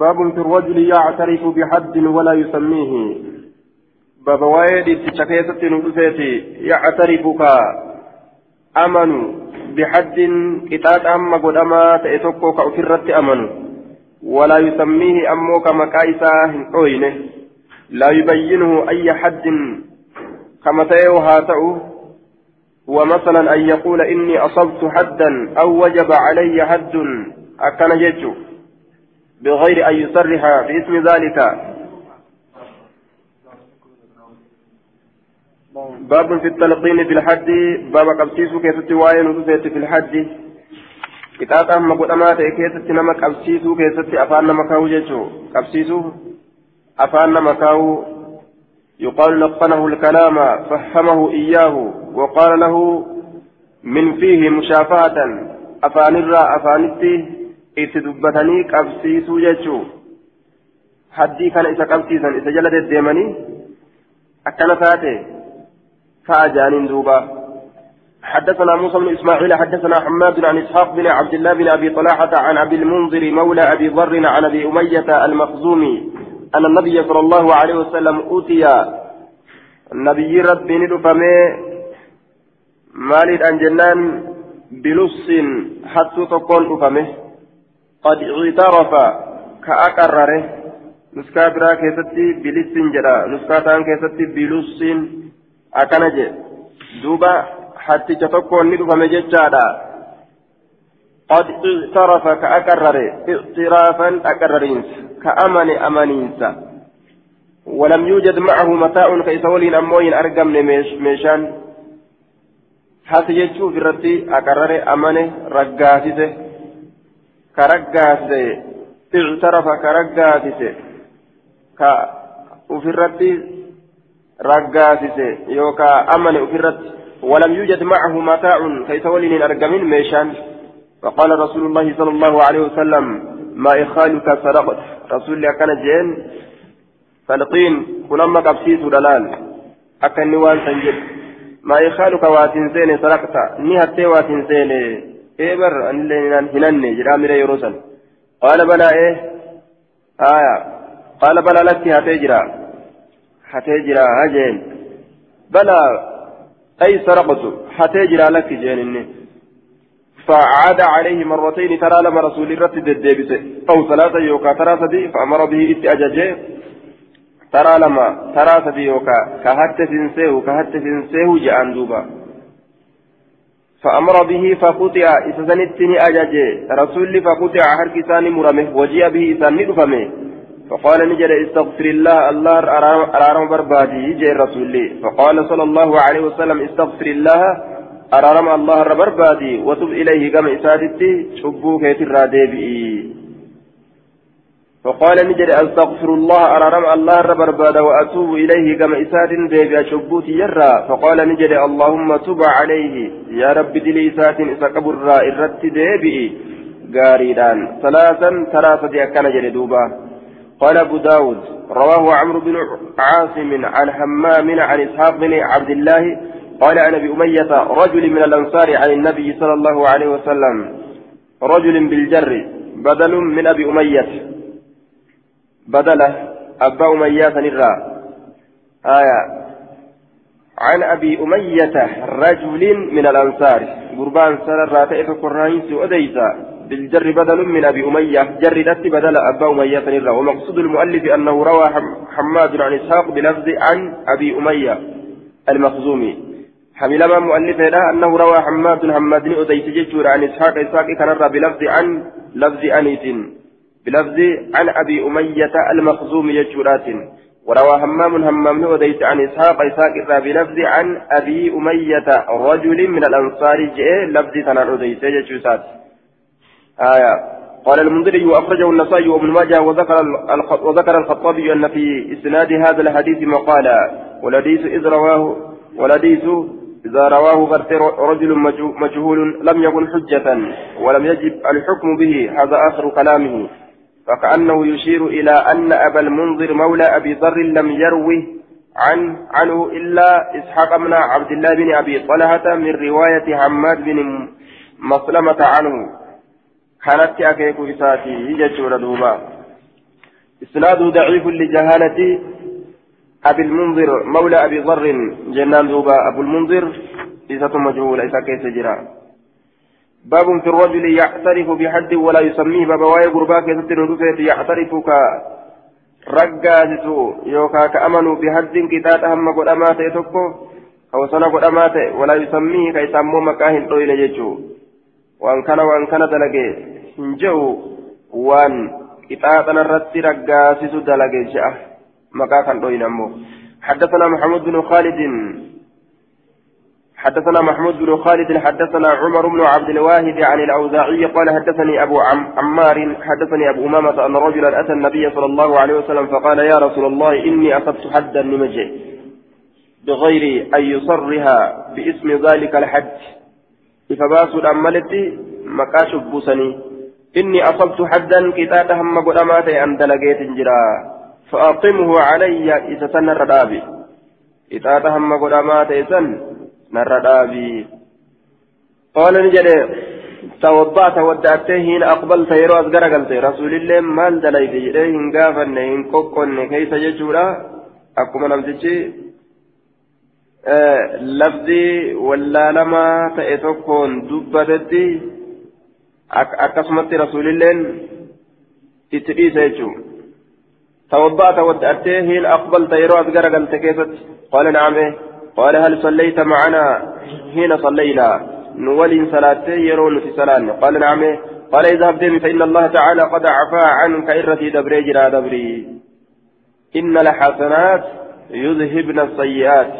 باب في الرجل يعترف بحد ولا يسميه. باب وايد تشكيسة نفسيتي يعترفك أمن بحد. كتاب أما قد أما تأتوكو كأفرت أمن. ولا يسميه أمو كما كايسا هنوينه لا يبينه أي حد كما تيو هاتأو. ومثلا أن يقول إني أصبت حدا أو وجب علي حد. أكن جيتشو. بغير أن يصرح باسم ذلك. باب في التلقين في الحد باب قبسيسو كيف تواين في الحد كتاب أما قد أمات كيف تنما قبسيسو كيف أفان مكاو جيتشو قبسيسو أفان مكاو يقال لقنه الكلام فهمه إياه وقال له من فيه مشافهة أفان الرا أفانتي itti dubbatanii qabsiisuu jechuu. Haddii kana isa qabsiisan isa jala deddeemanii akkana taate jaaniin duuba. حدثنا موسى بن اسماعيل حدثنا حماد عن اسحاق بن عبد الله بن ابي طلحه عن ابي المنذر مولى ابي ذر عن ابي اميه المخزومي ان النبي صلى الله عليه وسلم اوتي النبي ربي ندفمي مالد ان جنان بلص حتى تكون دفمه قد اعترف كأقرره. نسكا برا كيستي بلسين جرا نسكا تان كيستي بلسين أكنج. دوبا حتى تتكون ندفع مججادا قد اعترف كأقرره. اعترافا أقررينس كأمن أمانينس ولم يوجد معه متاع كيسولين أموين أرقم ميشان. حتى يجو في الرتي أقرره أمانه رقاسسه كرقاسه اعترف ka ofirratti raggaasise yookaan amane ofirratti ولم يوجد معه متاع كيس ولين أرقمين ميشان فقال رسول الله صلى الله عليه وسلم ما إخالك سرقت رسول الله كان جين فلقين كلما قبسيت دلال أكن نوان سنجد ما إخالك واتنسين سرقت نهتي واتنسين إبر أن هنني جرامي يروسن قال بلى إيه آية قال بلى لك هتجرى هتجرى هجين بلى أي سرقت هتجرى لك جين فعاد عليه مرتين ترى لما رسول الرد الدبس أو ثلاثة يوكا ترى سدي فأمر به إتأججه ترى لما ترى سدي يوكا كهت سنسيه كهت سنسيه جاء دوبا فأمر به فقطع إسسنتني أججه رسول فقطع حرك ثاني مرمه وجيء به إسان ندفمه فقال نجد استغفر الله الله أرارم بربادي جاء الرسول فقال صلى الله عليه وسلم استغفر الله أرارم الله بربادي وتب إليه كما إسادتي شبوك يترادي فقال نجد أستغفر الله أرارم الله برباد وأتوب إليه كما إساد ديبي شبوتي يرى. فقال نجد اللهم تب عليه. يا رب دلي إسات إسا قبر إرت ديبي قاريدان. ثلاثا ثلاثة أكان جلدوبا قال أبو داود. رواه عمرو بن عاصم عن حمام عن إسحاق بن عبد الله. قال عن أبي أمية رجل من الأنصار عن النبي صلى الله عليه وسلم. رجل بالجر. بدل من أبي أمية. بدله أبا أمية نرى آية. عن أبي أمية رجل من الأنصار. قربان سر الراتئ فقرائن سؤديسا بالجر بدل من أبي أمية. جردت بدل أبا أمية نرى ومقصود المؤلف أنه روى حماد عن إسحاق بلفظ عن أبي أمية المخزومي. حمل ما مؤلف له أنه روى حماد حماد أديس ججور عن إسحاق. إسحاق كان بلفظ عن لفظ أنيس. بلفظ عن أبي أمية المخزوم يجورات. وروى همام همام وديت عن إسحاق إسحاق بلفظ عن أبي أمية رجل من الأنصار جاء لفظ تنان وديت يجوسات آية. قال المنذري وأخرجه النسائي وابن ماجه وذكر وذكر الخطابي أن في إسناد هذا الحديث مقالا والحديث إذ رواه والحديث إذا رواه رجل مجهول لم يكن حجة ولم يجب الحكم به هذا آخر كلامه. فكأنه يشير إلى أن أبا المنذر مولى أبي ذر لم يروه عن عنه إلا إسحاق بن عبد الله بن أبي طلحة من رواية حماد بن مسلمة عنه. كانت أكيك إساتي يجتور دوبا. إسناده ضعيف لجهالة أبي المنذر مولى أبي ضر جنان دوبا. أبو المنذر إذا مجهول إذا كيس جرا باب في الرجل يعترف بحد ولا يسميه. بابا واي غربا كيست يعترف ك رجازتو يوكا كأمنوا بحد كتات هم قد أمات يتوكو أو سنة قد أمات ولا يسميه كي سمو مكاهن طويل يجو وأن كان وأن كان دلقي هنجو وأن كتاتنا الرد رجازتو دلقي جاء مكاهن طويل أمو حدثنا محمود بن خالد. حدثنا محمود بن خالد حدثنا عمر بن عبد الواحد عن الأوزاعي قال حدثني أبو عم عمار حدثني أبو أمامة أن رجلا أتى النبي صلى الله عليه وسلم فقال يا رسول الله إني أخذت حدا لمجه بغير أن يصرها باسم ذلك الحج فباس الأملت مكاشف بوسني. إني أصبت حدا كتاب هم قدامات أن دلقيت جرا فأقمه علي إذا سن الردابي كتاب هم قدامات إذن نرى دابي قال نجد توضأت ودأت حين أقبلت يرو أصغر قلت رسول الله مال دليل جده إن قافن إن قوقن كيف يجورا أكما نمتشي آه لفظي ولا لما تأتوكون دبتتي akkasumatti rasuulilleen itti dhiisa jechuun توضأت ودأت حين أقبلت يرو أصغر قلت كيفت قال نعم قال هل صليت معنا حين صلينا؟ نولي صلاة يرون في صلاة. قال نعم. قال إذا أبدين فإن الله تعالى قد عفا عنك إرتي دبري جرا دبري. إن الحسنات يذهبن السيئات.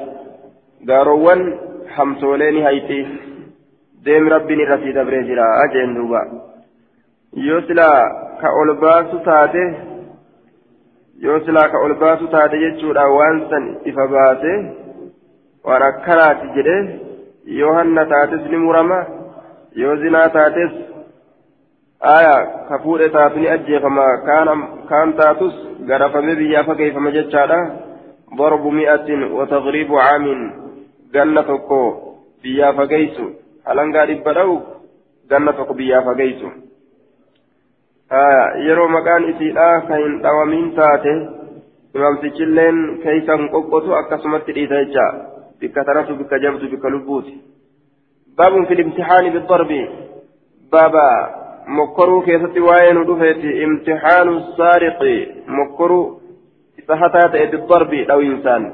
قارون حمسولين هيتي ديم ربي نرتي دبري جرا أجين دوبا. يسلا كأولباس تاته. يسلا كأولباس تاته يجورا وانسا إفباته waan akkanaati jedhee yoo hanna taates ni murama yoo zinaa taates aya ka fuudhe taatu ni ajjeefama kaan taatus garafame biyyaa fageeffama jechaadha ضرب مئة وتغريب عام جنة تكو بيا فقيسو هلنقا دبدو جنة تكو بيا فقيسو آه يرو مكان إسيلا كاين دوامين تاته إمام سيكلين كيسا نقوقتو أكسمت إيتا بك ترت بك باب في الامتحان بالضرب. بابا مكرو كيست وين امتحان السارق مكرو. فهتات بالضرب لو إنسان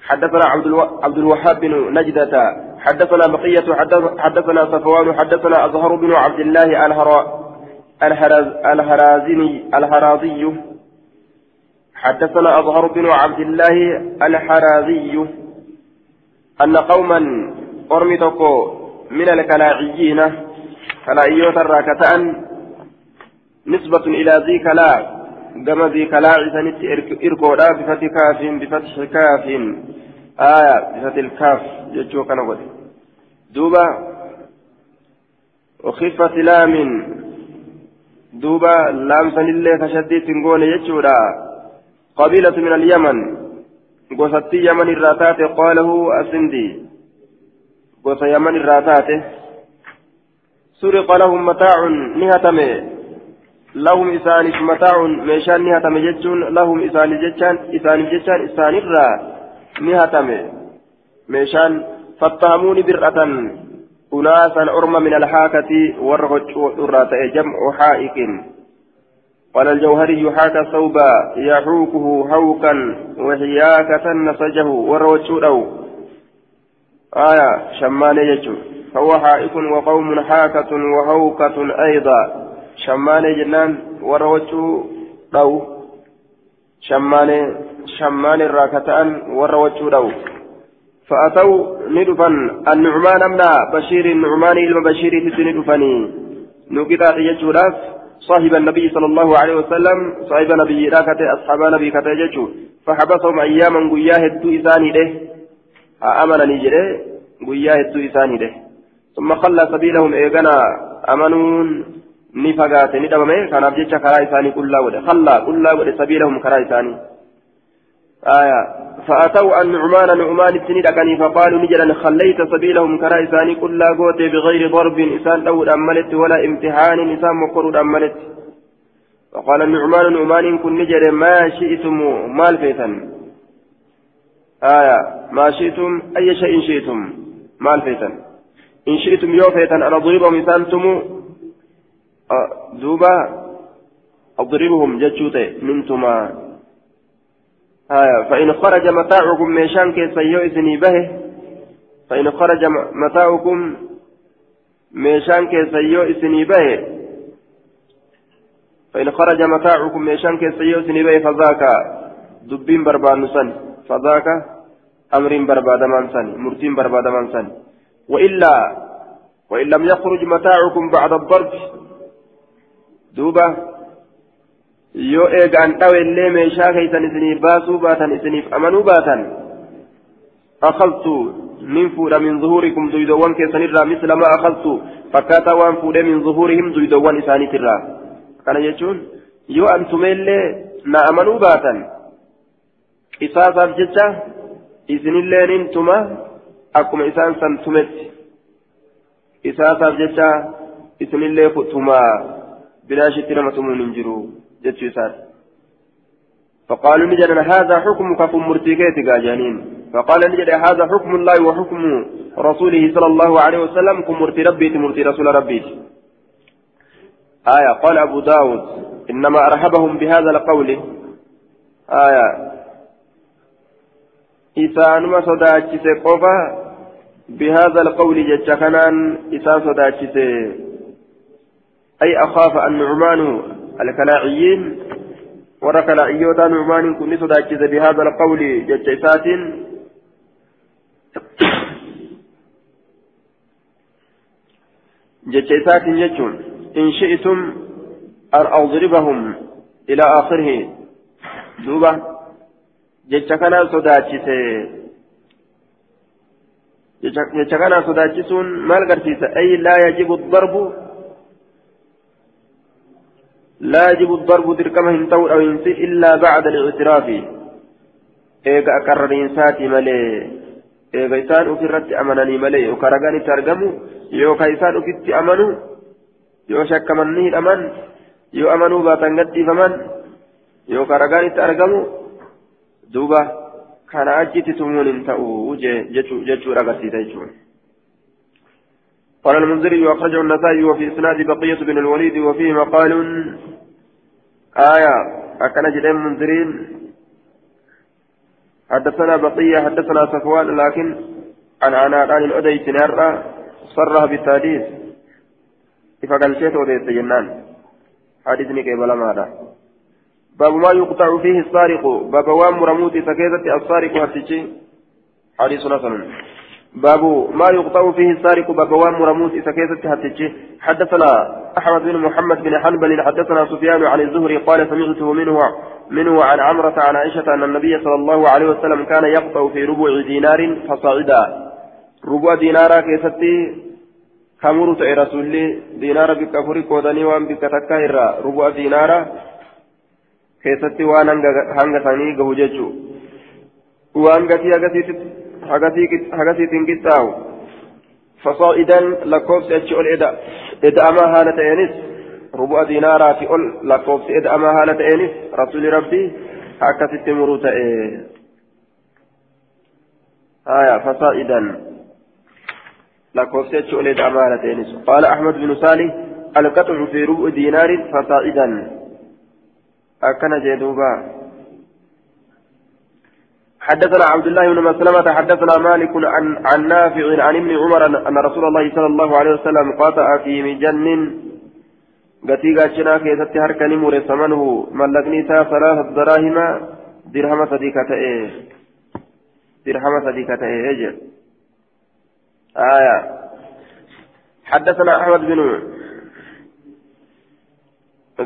حدثنا عبد ألو... عبد الوهاب بن نجدة. حدثنا بقية حدثنا صفوان حدثنا أزهر بن عبد الله الهرا الهراز الهرازني الهرازي. حدثنا أظهر بن عبد الله الحرازي أن قوما أرمي من الكلاعيين كلاعيوت الراكتان نسبة إلى ذي كلاع كما ذي كلاع سنت إركودا بفتح كاف بفتح كاف آية بفتح الكاف يجوك نقول دوبا وخفة لام دوبا لام سنلي فشديت نقول يجودا. قبيلة من اليمن قصتي يمن الراتات قاله أسندي قص يمن الراتات سرق لهم متاع نهتم لهم إسانف متاع ميشان نهتم جتون لهم إسانف جتان إسانف جتان إسان الرا نهتم ميشان فاتهمون برأة أناسا أرم من الحاكة ورغج ورات جمع حائك قال الجوهري حاك ثوبا يحوكه حوكا وحياكة نسجه وروتشوده آية شمان يجو فهو حائك وقوم حاكة وحوكة أيضا. شمان جنان وروتشوده شمان شمان الراكتان وروتشوده فأتوا ندفا النعمان أمنا. بشير النعمان إلما بشير تدني نقطع يجوراف صاحب النبي صلى الله عليه وسلم صاحب نبي راكته أصحاب نبي كتججو فحبسهم أياما قياه الدو إساني له أمنني جره قياه الدو إساني له ثم خلى سبيلهم إيغانا أمنون. نفقات ندمة كان أبجيش كرا كلا وده. خلى كلا وده سبيلهم كرا آية فأتوا النعمان نعمان السنين أكني فقالوا نجلا خليت سبيلهم كرا إساني كلا قوتي بغير ضرب إسان أو أملت ولا امتحان إسان مقر أملت. فقال النعمان النعمان كن نجري ما شئتم مال فيتن. آية ما شئتم أي شيء شئتم مال فيتن. إن شئتم يو فيتن أنا أضربهم إسانتم آه، دوبا أضربهم جتشوتي منتما. آية. فإن خرج متاعكم ميشان كيس يؤذني به. فإن خرج متاعكم ميشان كيس يؤذني به. فإن خرج متاعكم ميشان كيس يؤذني به فذاك دبين بربان سن فذاك أمر برباد سن. مرتين برباد سن. وإلا وإن لم يخرج متاعكم بعد الضرب. دوبة yoo eegaan dhawellee meeshaa keeysan isiniif baasuu baatan isiniif amanuu baatan akaltu min fuudha min zuhurikum duydowwan keessanirraa misla ma akaltu fakkaataa waan fuudhee min zuhurihim duydowwan isaaniitirraa kana jechuun yoo an tumeellee na amanuu baatan qisaasaaf jecha isinillee nin tuma akkuma isaan san tumetti qisaasaaf jecha isinillee tuma bilaashitti nama tumuun hin jiru جتشيسات فقالوا نجد هذا حكمك كم مرتكيت جانين فقال نجد هذا حكم الله وحكم رسوله صلى الله عليه وسلم كم مرتي ربي مرتي رسول ربي. آية قال أبو داود إنما أرحبهم بهذا القول. آية إسان ما صداتشي قوفا بهذا القول جتشكنان إسان صداتشي أي أخاف أن نعمان الكلاعيين ورا كلاعيوتا نعمان كن صداكز بهذا القول ججسات ججسات يجون إن شئتم أن أضربهم إلى آخره. دوبة jecha kana sodaachise jecha kana sodaachisuun maal garsiisa ay لا يجب الضرب دركما هنتو أو ينسي إلا بعد الاعتراف. إيغا أقرر إنساتي ملي. إيغا إسان أفرت أمنني ملي. وكرغاني ترجمو يوكا إسان أفت أمنو. يو شك منه الأمن يو أمنوا باتن قدي فمن يو كرغاني ترجمو دوبا. كان أجيت تمون انتأو جتشو جتشو رغسي تيجون. قال المنذري وأخرجه النسائي وفي إسناد بقية بن الوليد وفيه مقال. آية أكن جدين منذرين. حدثنا بقية حدثنا صفوان لكن عن عناد عن الأدي تنرى صرها بالتحديث. فقال شيء وديت جنان حديثني قبل ماذا باب ما يقطع فيه السارق. باب وام مرموت سكيزة السارق هاتشي حديث حسن باب ما يقطع فيه السارق باب وام مرموت سكيزة هاتشي حدثنا أحمد بن محمد بن حنبل حدثنا سفيان عن الزهري قال سمعته منه منه عن عمرة عن عائشة أن النبي صلى الله عليه وسلم كان يقطع في ربع دينار فصعدا. ربع دينارا كيستي كمرت إيه رسول دينار بك فريق ودني وان بك تكايرا ربع دينارا كيستي وان هنغ ثاني قهوججو. وان قتي هغسي تنكتاو فصائدا لكوبس اتشول إدا إدا أما هالة إنس ربع دينارات أول لكوبس إدا أما هالة إنس رسول ربي هكذا تمروت إيه آية فصائدا لكوبس اتشول إدا أما هالة إنس قال أحمد بن صالح القطع في ربع دينار فصائدا أكن جدوبا حدثنا عبد الله بن مسلمة حدثنا مالك عن عن نافع عن ابن عمر أن رسول الله صلى الله عليه وسلم قاطع في مجن. قتي قاتشنا كيست هركني مور ثمنه ملكني تا ثلاثة دراهم درهم صديقة إيه. درهم صديقة إيه. أجل آية. حدثنا أحمد بن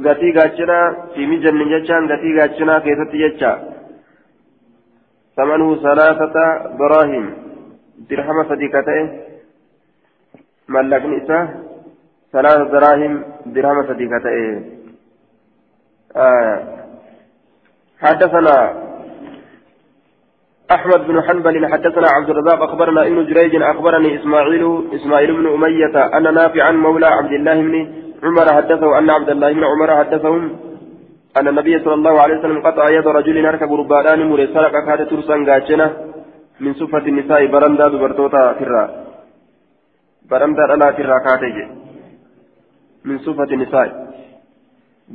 قتي قاتشنا في مجن جتشان قتي قاتشنا كيست جتشا. ثمنه ثلاثة دراهم. درهم صديقته ملكني إساه ثلاثة دراهم درهم صديقته آه. حدثنا أحمد بن حنبل حدثنا عبد الرزاق. أخبرنا ابن جريج. أخبرني إسماعيل. إسماعيل بن أمية أن نافعا مولى عبد الله بن عمر حدثه أن عبد الله بن عمر حدثهم أن النبي صلى الله عليه وسلم قطع يد رجل هرك غربان مري سرق كاد ترسان غاچنا من صفة النساء برندا دبرتوتا فرا برندا لا فرا كاتج من صفة النساء.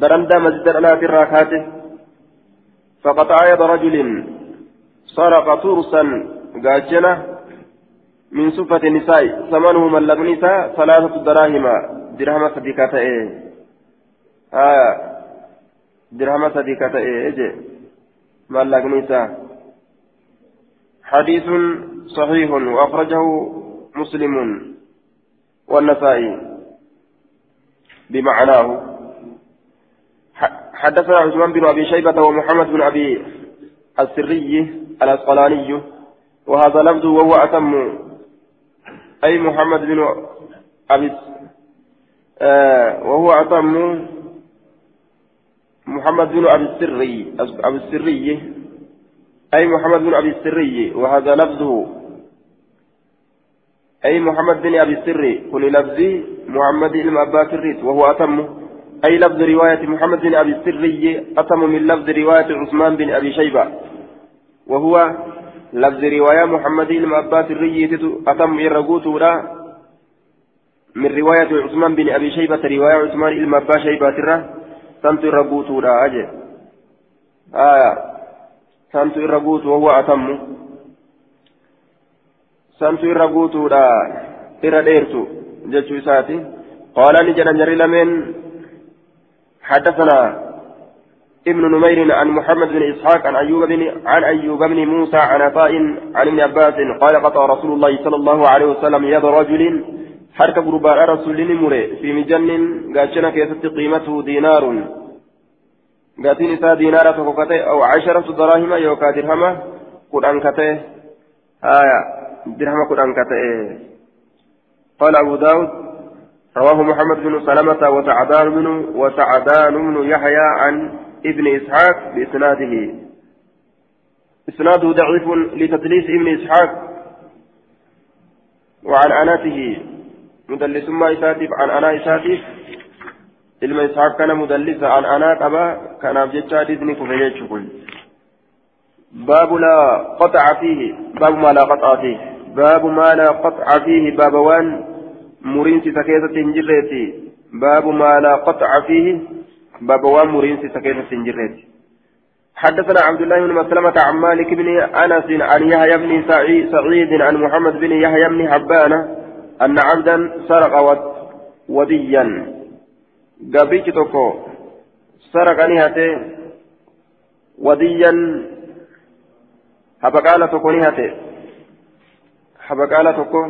برندا مسجد لا فرا كاتج فقطع يد رجل سرق ترسا غاچنا من صفة النساء. ثمنه من لبنسا ثلاثة دراهم. درهم صديقة إيه آه. درهم سدي كتئ إجي. مالك حديث صحيح وأخرجه مسلم والنسائي بمعناه. حدثنا عثمان بن أبي شيبة ومحمد بن أبي السري الأسقلاني. وهذا لفظ وهو أتم. أي محمد بن أبي آه وهو أتم محمد بن أبي السري أبي السري أي محمد بن أبي السري وهذا لفظه. أي محمد بن أبي السري كل لفظي محمد بن أبا كريت وهو أتم. أي لفظ رواية محمد بن أبي السري أتم من لفظ رواية عثمان بن أبي شيبة. وهو لفظ رواية محمد بن أبا سري أتم يرقوت من رواية عثمان بن أبي شيبة رواية عثمان بن أبا شيبة aje aya santu irra guutu wawwa atammu santu irra guutuudha irra dheertu jechuu isaati qaala ni jedhan jarri lameen حدثنا ابن نمير عن محمد بن اسحاق عن ايوب بن عن ايوب بن موسى عن عطاء عن ابن عباس قال قطع رسول الله صلى الله عليه وسلم يد رجل rasuulli mure fi mijannin gaachana keessatti qiimatu diinaarun gatiin isaa diinaara tokko kate aw casharatu daraahima yookaa dirhama kudhan kate haya dirhama kudhan kate قال أبو داود رواه محمد بن سلمة وسعدان بن وسعدان بن يحيى عن ابن إسحاق بإسناده إسناده ضعيف لتدليس ابن إسحاق وعن أناته مدلس ما إساتيف عن أنا إساتيف anaa qaba kanaaf jecha hadiisni kufe jechuu kun baabu laa qaxaca fiihi baabu maa laa qaxaca fiihi baabu maa laa qaxaca fiihi baaba waan muriinsi isa keessatti hin jirreeti baabu maa laa qaxaca fiihi baaba waan muriinsi isa keessatti hin jirreeti حدثنا عبد الله بن مسلمة عن مالك بن أنس عن يحيى بن سعيد عن محمد بن يحيى بن حبان أن عبدا سرق وديا tokko saraqani hate wadiyyan habaqaala tokko ni hate habaqaala tokko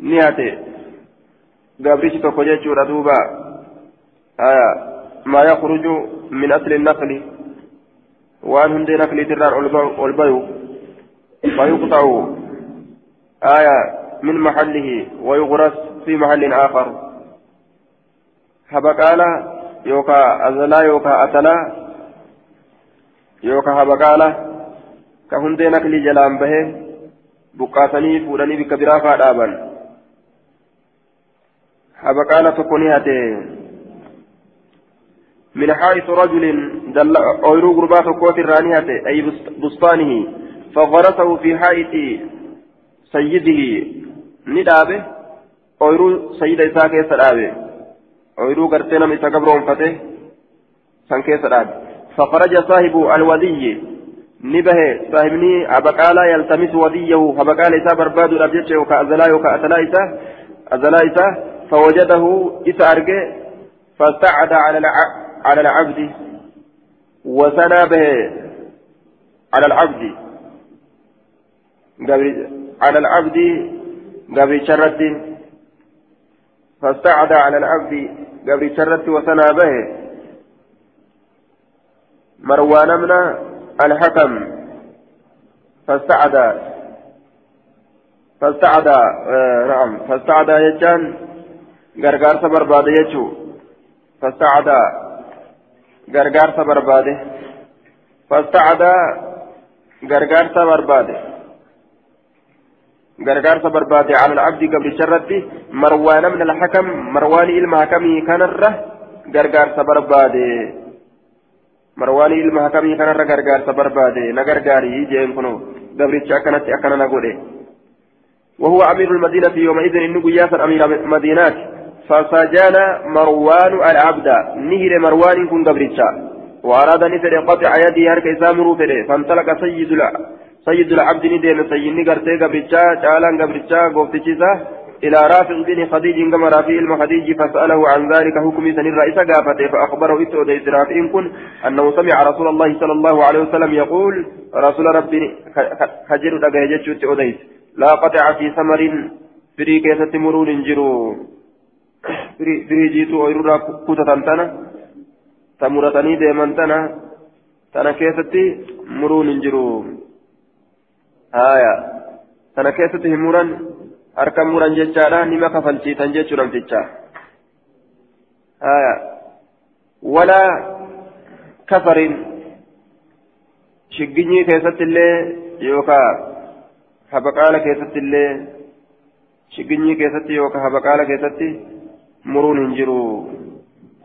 ni hate gabrichi tokko jechuudha duuba maa yakhruju min asli naqli waan hundee naqliitirraan ol bayu فيقطع آية من محله ويغرس في محل آخر yookaan habaqaala ka hundee naklii jalaan bahee buqqaasanii fuudhanii bikka biraa faa dhaaban habaqaala tokko ni hate من حائط رجل دل أويرو غربات كوت الرانية أي بستانه فغرسه في حائط سيده ندابه أويرو سيد إساك يسرابه ooyiruu gartee nama isa gabroonfate san keessa dhaabe. فخرج صاحب الودي نبه صاحبني أبقالا يلتمس وديه فبقال إسا برباد الأبجد وكأزلا وكأتلا إسا أزلا إسا فوجده إسا أرقى فاستعد على على العبد وسنى به على العبد على العبد قبل شرد فاستعد على العبد قبل شرت وثنى به مروان من الحكم فاستعد. فاستعد آه نعم فاستعد يجان غرغار صبر بعد يجو. فاستعد غرغار صبر بعد فاستعد غرغار صبر بعد gargaarsa barbaade العبد قبل شرتي مروان من الحكم مروان إلما حكمي كان الره gargaarsa barbaade. Marwaani ilma hakamii kanarra gargaarsa barbaade. Na gargaarii jeen kuno gabricha akkanatti akkana na godhe. وهو أمير المدينة يومئذ إنه قياسا أمير مدينات فسجن مروان العبد نهر مروان كن قبرتشا وأراد نفر قطع يدي هرك فره فانطلق سيد سيد العبد ندين سيدني قرتي قبرتشا جالان قبرتشا قفتشيسا إلى رافع بن خديج كما رافع المخديج فسأله عن ذلك حكم سن الرئيس قافته فأخبره إتوديس رافع كن أنه سمع رسول الله صلى الله عليه وسلم يقول رسول ربي خجر دقيجة إتوديس لا قطع في ثمر فري كيسة مرون جرو فري جيتو أيرورا كوتا تنتنا تمرتني ديمان تنا كيسة مرون جرو آية تنا كيسة هموران harka muran jechaadha nima kafalchiisan jechuu namticha haya walaa kafarin shigginyii keessatti illee yookaan habaqaala keessatti illee shigginyii keessatti yookaan habaqaala keessatti muruun hin jiru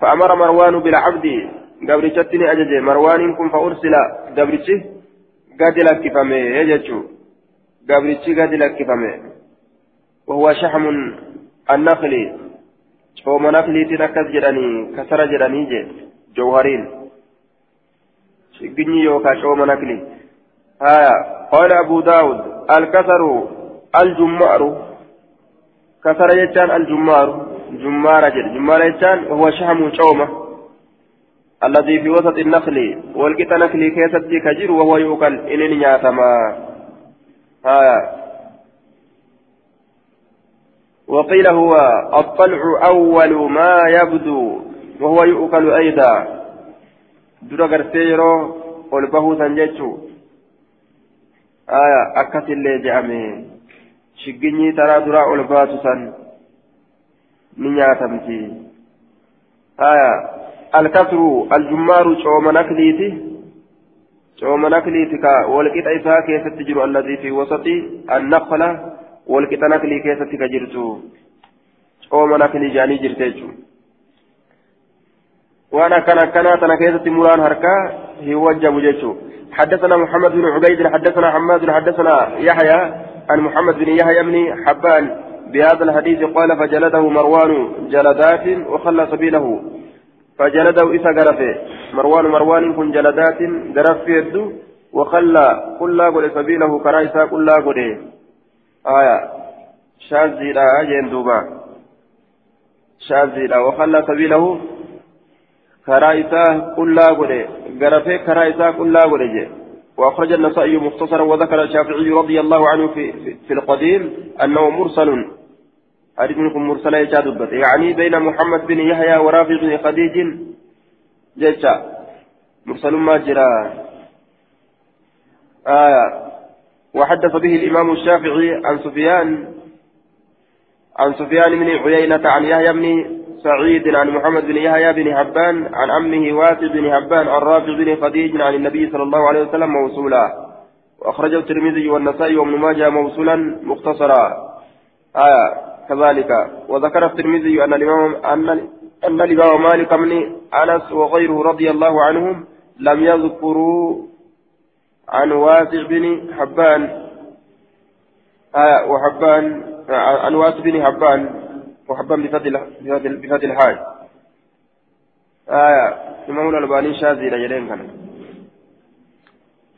fa'amara marwaanu bilcabdi gabrichatti ni ajaje marwaaniin kun fa'ursila gabrichi gadi lakkifame jechuu gabrichi gadi lakkifame. وهو شحم النخل. شوم نخلي تنكز جراني كسر جراني جي جوهرين. شقني يوكا شوم نخلي. هايا قال أبو داود الكسر الجمار. كسر يجان الجمار. جمار جل جمار يجان وهو شحم شومة. الذي في وسط النخل والقط نخلي كيست كجر وهو يؤكل إنني ياتما هايا وقيل هو الطلع أول ما يبدو وهو يؤكل أيضا. درا غرسيرو قلبه سنجتشو آية أكت اللي جامي. شقني ترى درا ألبات سن. نياتمتي. آية الكسر الجمار شوم نكليتي شوم نكليتي كا ولقيت إساء كيف تجر الذي في وسط النخلة keessatti ka jirtu. Cooma naklii jaanii jirte jechuudha. Waan akkana akkanaa tana keessatti muraan harkaa hin wajjabu jechuudha. حدثنا محمد بن عبيد حدثنا حماد حدثنا يحيى عن محمد بن يحيى بن حبان بهذا الحديث قال فجلده مروان جلدات وخلى سبيله فجلده إسا غرفه مروان مروان كن جلدات غرف يده وخلى كل سبيله كرايسا كل آية. شاذيلا جين دوبا. شاذيلا وخلى سبيله كرايسا كلا غدي غرفه كرايسا كلا غدي وأخرج النسائي مختصرا وذكر الشافعي رضي الله عنه في, في, في القديم أنه مرسل حديث منكم مرسل يجاد يعني بين محمد بن يحيى ورافع بن خديج جيشا مرسل ما جرى. آية. وحدث به الإمام الشافعي عن سفيان عن سفيان بن عيينة عن يحيى بن سعيد عن محمد بن يحيى بن حبان عن عمه واسع بن حبان عن رافع بن خديج عن النبي صلى الله عليه وسلم موصولا. وأخرجه الترمذي والنسائي وابن ماجه موصولا مختصرا. آية. كذلك. وذكر الترمذي أن الإمام أن أن الإمام مالك بن أنس وغيره رضي الله عنهم لم يذكروا عن واسع بن حبان. آه وحبان عن واسع بن حبان. وحبان بفتح الحاج. آية إمام الألباني شاذي لجلين كان.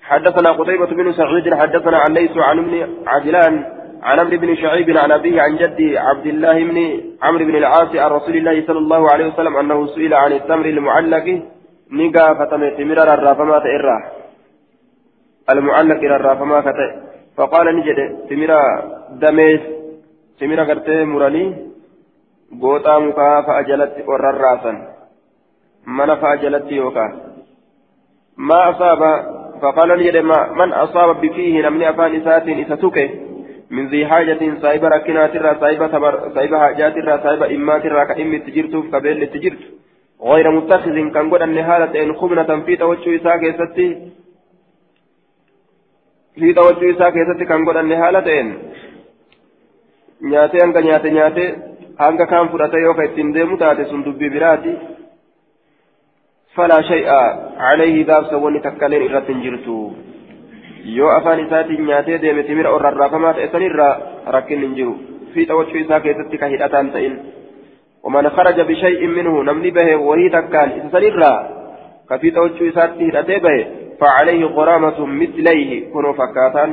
حدثنا قتيبة بن سعيد حدثنا عن ليس عن ابن عجلان عن عمرو بن شعيب عن أبيه عن جدي عبد الله بن عمرو بن العاص عن رسول الله صلى الله عليه وسلم أنه سئل عن التمر المعلق نقا فتمت مرر الرافمات إراه المعلق إلى الرافما كتئ فقال نجد تمرا دميس تمرا قرتي مراني قوتا مكا فأجلت ورراسا من فأجلت يوكا. ما أصاب؟ فقال نجد ما من أصاب بفيه نمني أفان إسات إساتوكي. من ذي حاجة صايبة ركنات الرا صايبة صايبة حاجات الرا صايبة إمات الرا كإم التجرت كبيل التجرت غير متخذ كان قد أن هالة إن خبنة في توجه إساك يستي fiixa wachuu isaa keessatti kan godhanne haala ta'een nyaatee hanga nyaate nyaate hanga kaan fudhate yoo ka ittiin deemu taate sun dubbii biraati falaa shay'a عليه ذاب سوني تكالين إرتن جرتو yoo afaan isaatiin nyaatee deeme timira orrarraafamaa ta'e sanirraa rakkin hin jiru. Fiixa wachuu isaa keessatti ka hidhataan ta'in. ومن خرج بشيء منه نمني به وهي تكان إسسنرا كفيت وجه إساتي هدأتي به فعليه غرامة مثليه كنوا فكاتا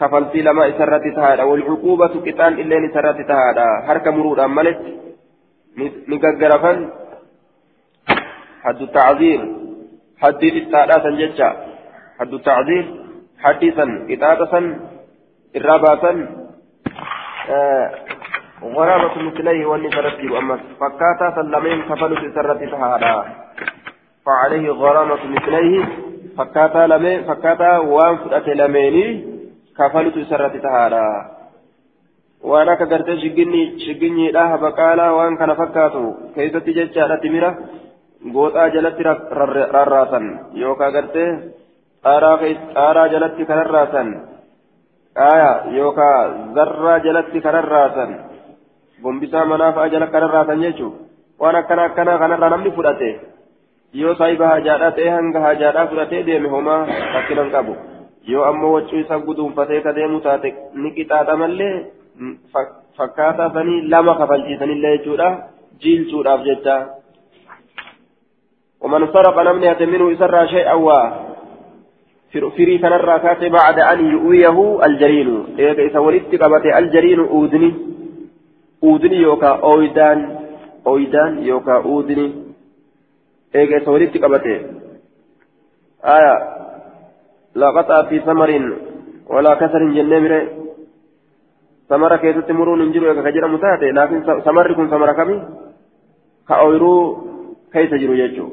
كفلتي لما إسرت تهادا والعقوبة كتان إلا إسرت تهادا حركة مرور أملت نققرفا حد التعذير حد ججا حد التعذير حديثا إطاعة آه غرابة مثليه واني ترتب أما فكاتا سلمين كفلت إسرت تهادا فعليه غرامة مثليه فكاتا لمن فكاتا وان فدأت لميني كفلت سرت تهادا وأنا كغرت شغني شغني داه بقالا وان كان فكاتو. كيست ججارة تمرة غوطا جلت رراسا. يوكا غرت قارا جلت كرراسا آية يوكا ذرة جلت كرراسا بومبسا مناف أجل كرراسا يجو وأنا كان كان كان نمني فدأته yoo saahiba hajaadhaa ta'e hanga hajaadhaa fudhatee deeme homaa rakkinan qabu yoo ammoo waccuu isa guduunfatee ka deemu taate ni qixaaxa mallee fakkaataa sanii lama kafalchiisanillee jechuudha jiilchuudhaaf jecha ومن سرق نمني منه إسرى شيئا و فري كان الراكات بعد أن يؤويه الجرين إذا إذا ولدت قبت الجرين أودني أودني يوكا أويدان أويدان يوكا أودني eegeessa walitti qabate aya laqaxaa fi samarin walaa kasarin jennee mire samara keessatti muruun hin jiru eega ka jedhamu taate laakiin samarri kun samara kami ka ooyiruu keessa jiru jechuu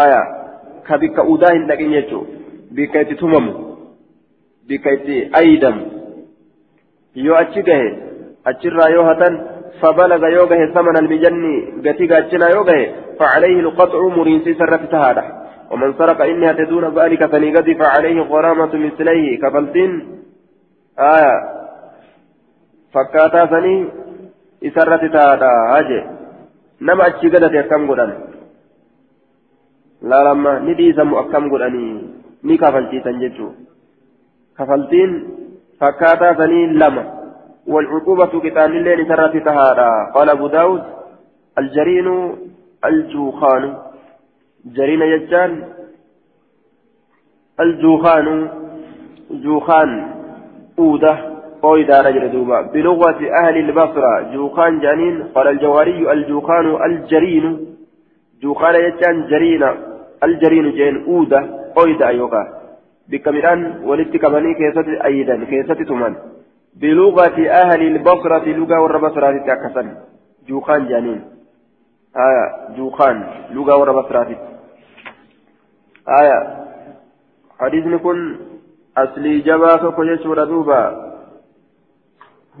aya ka bikka udaa hin dhaqin jechuu bikka itti tumamu bikka itti aydamu yoo achi gahe achirraa yoo hatan فبلغ يوغه ثمن المجن قتي قاتشنا يوغه فعليه القطع مرينسي سرت تهاده ومن سرق إنها تدون ذلك فنقد فعليه غرامة مثليه كفلتين؟ آية. فكاتا سني إسرت تهاده هاجي. نما أتشي قدت أكم قدن. لا لما ندي سمو أكم قدني. Ni kafalchiisan jechuun kafaltiin fakkaataa sanii lama والعقوبة كتان الليل سرت تهادا قال أبو داود الجرين الجوخان جرين يجان الجوخان جوخان أودة قويدا رجل دوبا بلغة أهل البصرة جوخان جانين قال الجواري الجوخان الجرين جوخان يجان جرين الجرين جين أودة قويدا أيوكا بكمران ولدت كماني كيست أيدا كيست تمان بلغة أهل البصرة لغة والربصرة تأكسن جوخان جانين آية جوخان لغة والربصرة آية حديث نكون أصلي جبا فكو سورة دوبا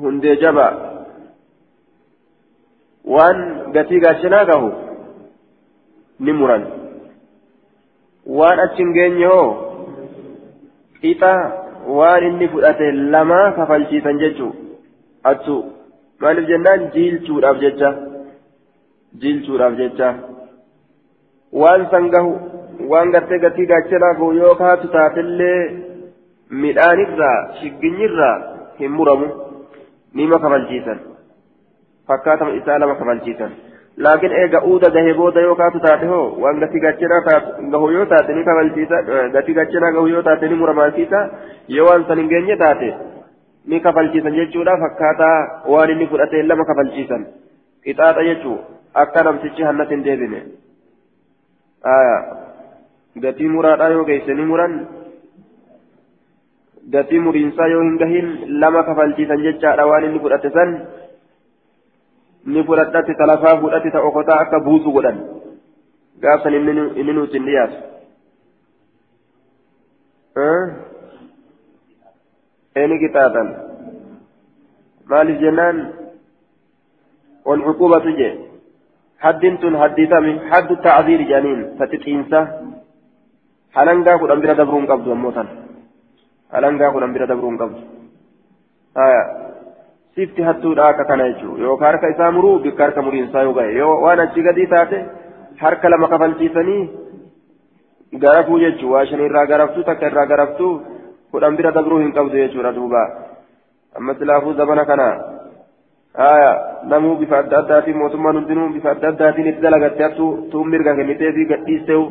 هندي جبا وان قتي قاشناقه نمرا وان أتشنجين يهو إيتا waan inni fudhate lamaa kafalchiisan jechuu attu maaliif jennaan jiilchuudhaaf jecha jiilchuudhaaf jecha waan san gahu waan gartee gatii gaachanaa gahu yoo kaatu taatellee midhaanirraa shigginyirraa hin muramu nima kafalchiisan fakkaatama isaa lama kafalchiisan kaatu taate hoo waan gatii gaachanaa gahu yoo taate ni kafalchiisa gatii gaachanaa gahu yoo taate ni muramaasiisa yoo waan san hin geenye taate ni kafalchiisan jechuudha fakkaataa waan inni fudhate lama kafalchiisan qixaaxa jechuu akka namtichi hannas hin deebine gatii muraadhaa yoo geesse ni muran gatii muriinsaa yoo hin gahin lama kafalchiisan jechaadha waan inni fudhate san ni fudhadhatti talafaa fudhatti ta okotaa akka buusu godhan gaafsan inni nuti hin dhiyaatu eeni qixaaxan maaliif jennaan والعقوبة جي حد تن حدثمي حد التعذير جانين فتتئنسا حلنقا قد أمبرا دبرون قبض وموتا حلنقا قد أمبرا دبرون قبض آية sifti hattuudha akka kana jechuudha yookaan harka isaa muruu bikka harka muriinsaa yoo gahe yoo waan achi gadii taate harka lama kafalchiisanii garafuu jechuun waa shan irraa garaftuu takka irraa garaftuu kudhan bira dabruu hin qabdu jechuudha duuba amma silaafuu zabana kana haya namuu bifa adda addaatiin mootummaan hundinuu bifa adda addaatiin itti dalagatte hattuu tuun mirga kennitee fi gadhiisteewu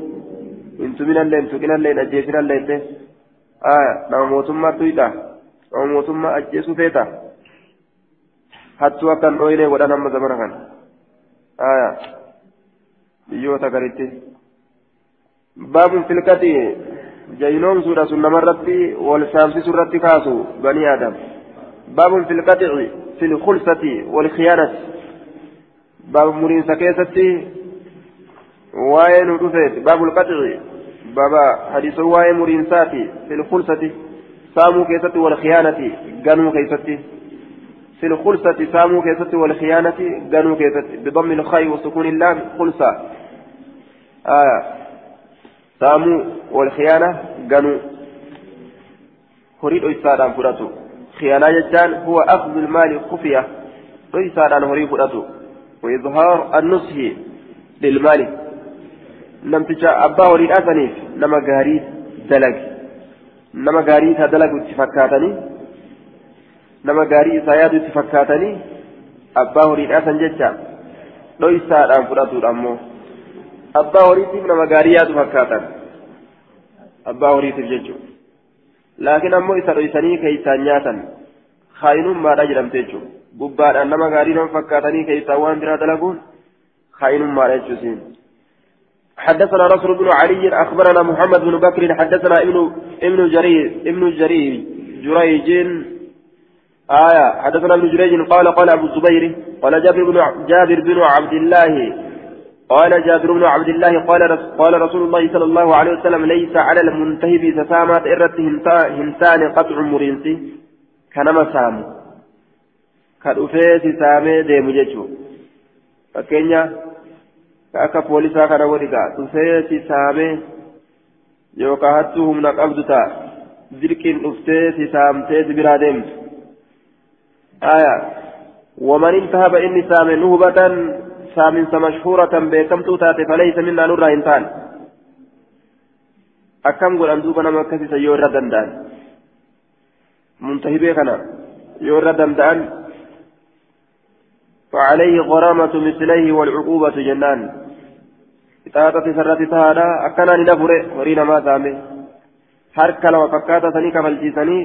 hin tuminallee hin tuqinallee hin ajjeesinallee haya nama mootummaattu hidha nama mootummaa ajjeesuu feeta hattuu akkan dhooyilee godhan amma zabana kana. Haya biyyoota garitti. الكتي جينوم سورة سنة الرتي والسامس سورة كاسو بني آدم باب في القطع في الخلصة والخيانة باب مرين سكيستي وين رفيت باب القطع بابا حديث واي مرين ساتي في الخلصة سامو كيستي والخيانة قنو كيستي في الخلصة سامو كيستي والخيانة قنو كيستي بضم الخي وسكون اللام خلصة. آه. wal khiyaana ganuu horii dhoysaadhaan fudhatu khiyaanaa jechaan huwa akhdhu ilmaali kufiya dhoysaadhaan horii fudhatu وإظهار النصح للمال. نمتجا أبا وليد أسنيف نما غاريس دلق. نما غاريس دلق اتفكاتني نما غاريس ياد اتفكاتني أبا وليد أسن جتا لويسا أن فراتو أمو abbaa horiitiif nama gaarii yaadu fakkaatan abbaa horiitiif jechuudha laakiin ammoo isa dhoysanii keeysaan nyaatan kaayinummaadha jedhamte jechuudha gubbaadhaan nama gaarii nama fakkaatanii keeysaan waan biraa dalaguun kaayinummaadha jechuusiin حدثنا نصر بن علي أخبرنا محمد بن بكر حدثنا ابن ابن جرير ابن جرير جريج آية حدثنا ابن جريج قال قال أبو الزبير قال جابر بن جابر بن عبد الله قال جابر بن عبد الله قال قال رسول الله صلى الله عليه وسلم ليس على المنتهب سسامات إرت همسان قطع مرينسي كنما سام كالأفيس سامي ديم جيشو فكينيا كأكا بوليسا ودقا تفيس سامي يوكا هاتوهم نقبضتا ذلكين أفتيس سامتيس برا ديمت آية ومن انتهب إني سامي نهبة taate falaysa minnaa nurraa hin taane akkam godhan duuba nama akkasisa yoo irra danda'an muntahibee kana yoo irra danda'an فعليه غرامة مثليه والعقوبة جنان إطاعة سرة تهادا أكنا ننفر ورينا ما سامي harka lama fakkaata sanii kafalchiisanii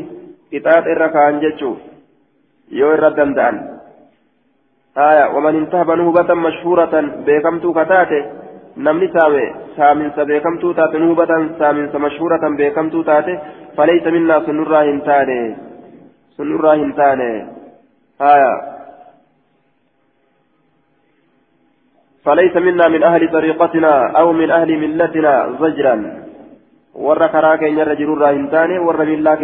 qixaaxa irra kaan yoo irra danda'an آية ومن انتهب نهبة مشهورة بكمتو كتاتي نمني سامي سامن سبيكمتو تاتي نهبة سامن مشهورة بكمتو تاتي فليس منا سنرى هنتاني. سنرى هنتاني. آية. فليس منا من أهل طريقتنا أو من أهل ملتنا زجرا. warra karaa keenyarra jiru irraa hin taane warra millaa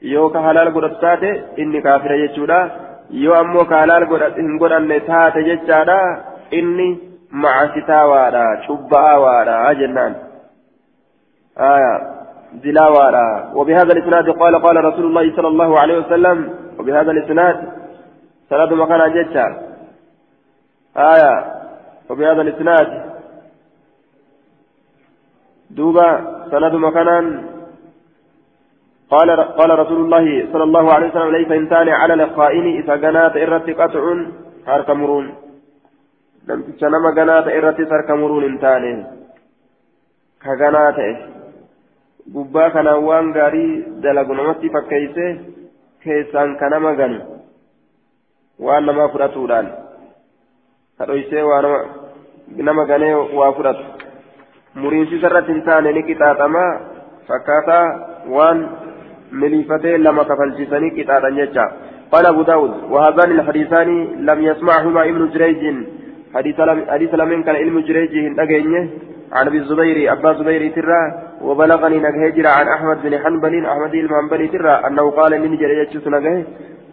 yoo ka halaal godhatu taate inni kaafira jechuudha yoo ammoo kaalaal hin godhanne taate jechaadha inni macasitaawaadha cubba'aawaadha jennaan دلاوارا وبهذا الإسناد قال قال رسول الله صلى الله عليه وسلم وبهذا الإسناد سند مكان جتا آية وبهذا الإسناد دوبا سند مكانا قال قال رسول الله صلى الله عليه وسلم ليس إنسان على القائن إذا جنات إرت قطع حرك مرون لم تشنم جنات إرت سرك مرون إنسان كجنات gubbaa kanaan waan gaarii dalagu namatti fakkeeyse keessaan ka nama ganu waan namaa fudhatuudhaan kadhoysee waa nama ganee waa fudhatu muriinsiisa irratti hin taane ni qixaaxamaa fakkaataa waan مليفتين لما كفلجسني كتابا يجا. قال أبو داود وهذان الحديثان لم يسمعهما ابن جريج. حديث لمن كان علم جريج عن أبي الزبير أبا زبير ترى وبلغني نجهجر عن أحمد بن حنبل أحمد المنبلي ترى أنه قال من جريج نجه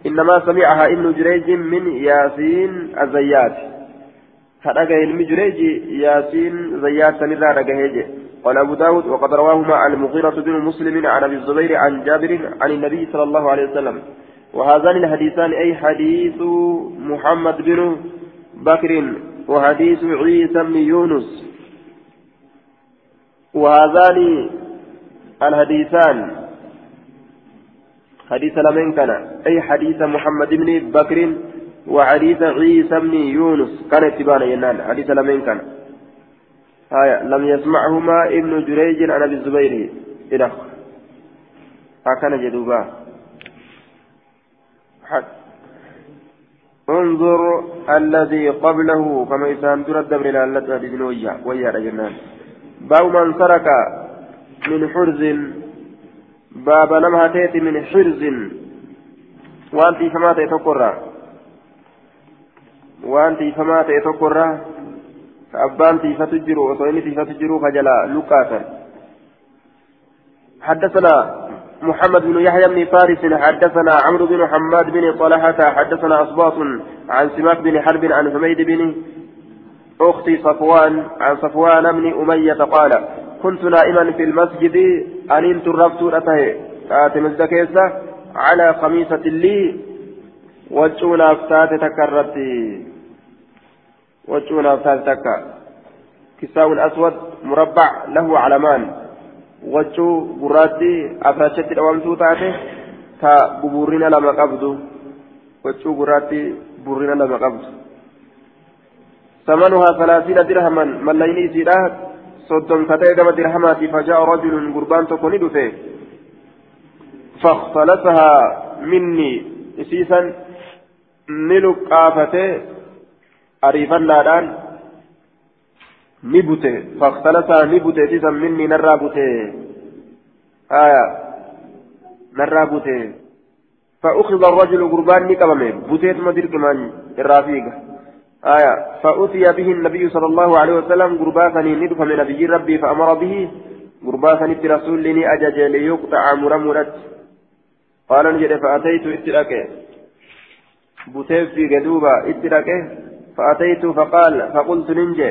إنما سمعها ابن جريج من ياسين الزيات. فنجه علم ياسين زيات سنرى نجهجه قال أبو داود وقد رواهما المغيرة بن مسلم عن أبي الزبير عن جابر عن النبي صلى الله عليه وسلم. وهذان الحديثان أي حديث محمد بن بكر وحديث عيسى بن يونس. وهذان الحديثان حديث لمن كان؟ أي حديث محمد بن بكر وحديث عيسى بن يونس. كان اتبانا ينال حديث لمن كان؟ آية لم يسمعهما ابن جريج عن أبي الزبير. إلى هكذا جدوبا. انظر الذي قبله كما إسان ترد من التي حديث ويا ويا جنان باو من سرك من حرز. باب نمها تيتي من حرز. وأنت فما تيتقرى وأنت فما تيتقرى كأبان تيفة تجرو وصوين تيفة تجرو فجلا لقاتا حدثنا محمد بن يحيى بن فارس حدثنا عمرو بن حماد بن طلحة حدثنا أصباط عن سماك بن حرب عن حميد بن أختي صفوان عن صفوان بن أمية قال كنت نائما في المسجد أننت الرفت أتهي كاتم الزكيسة على خميسة لي وجونا أفتات تكرتي وجونا أفتات تكا كساو أسود مربع له علمان. وجو براتي أفرشت الأوامسو تاتي تا ببورنا لما قبضو. وجو براتي بورنا لما قبضو. ثمنها ثلاثين درهما. مليني سيرات صدم فتاة كما درهماتي فجاء رجل قربان تكوني دفه فاختلسها مني. إسيسا نلقافته أريفنادان نبته فاختلسها نبته إسيسا مني نرابته آية نرابته فأخذ الرجل قربان نكبمه بتيت مدير كمان الرافيقه آية فأتي به النبي صلى الله عليه وسلم قرباثني ندف من نبي ربي فأمر به قرباثني برسول لي أجج ليقطع مرمرت قال نجد فأتيت اتلك بوتيف في قدوبة اتلك فأتيت فقال فقلت ننجي.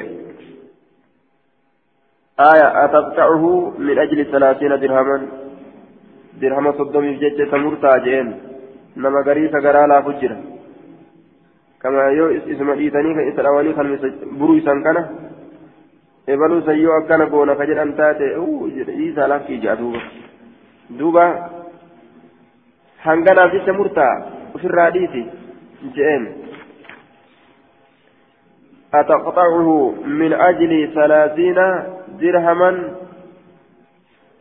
آية أتقطعه من أجل ثلاثين درهما. درهم صدومي في ججة تمرتا جين نما قريسة قرالا فجرا كما يو إسم إيتاني كان إسرائيلي كان برو إسان كان. sayyoo akkana goona ka jedhan taate isaa lakkii jaa duuba duuba hanganaaf jecha murtaa ofirraa dhiisi je'een أتقطعه من أجل ثلاثين درهما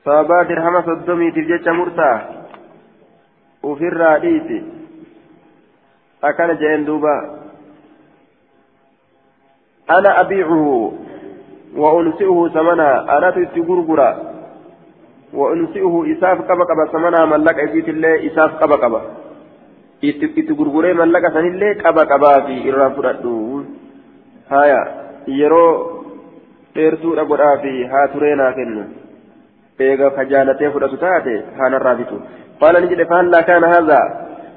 صابا درهما صدمي ترجع مرتا وفي akkana jeen duuba ana abiicuhu wa unsi'uhu samana anatu itti gurgura wa unsi'uhu isaaf qaba qaba samana mallaqa isiitillee isaaf qaba qaba itti gurguree mallaqa sanillee qaba qabaafi irraa fudhadhu turee naa kennu. Eega ka jaalatee fudhatu taate haanarraa bitu qaala ni jedhe faallaa kaana haadhaa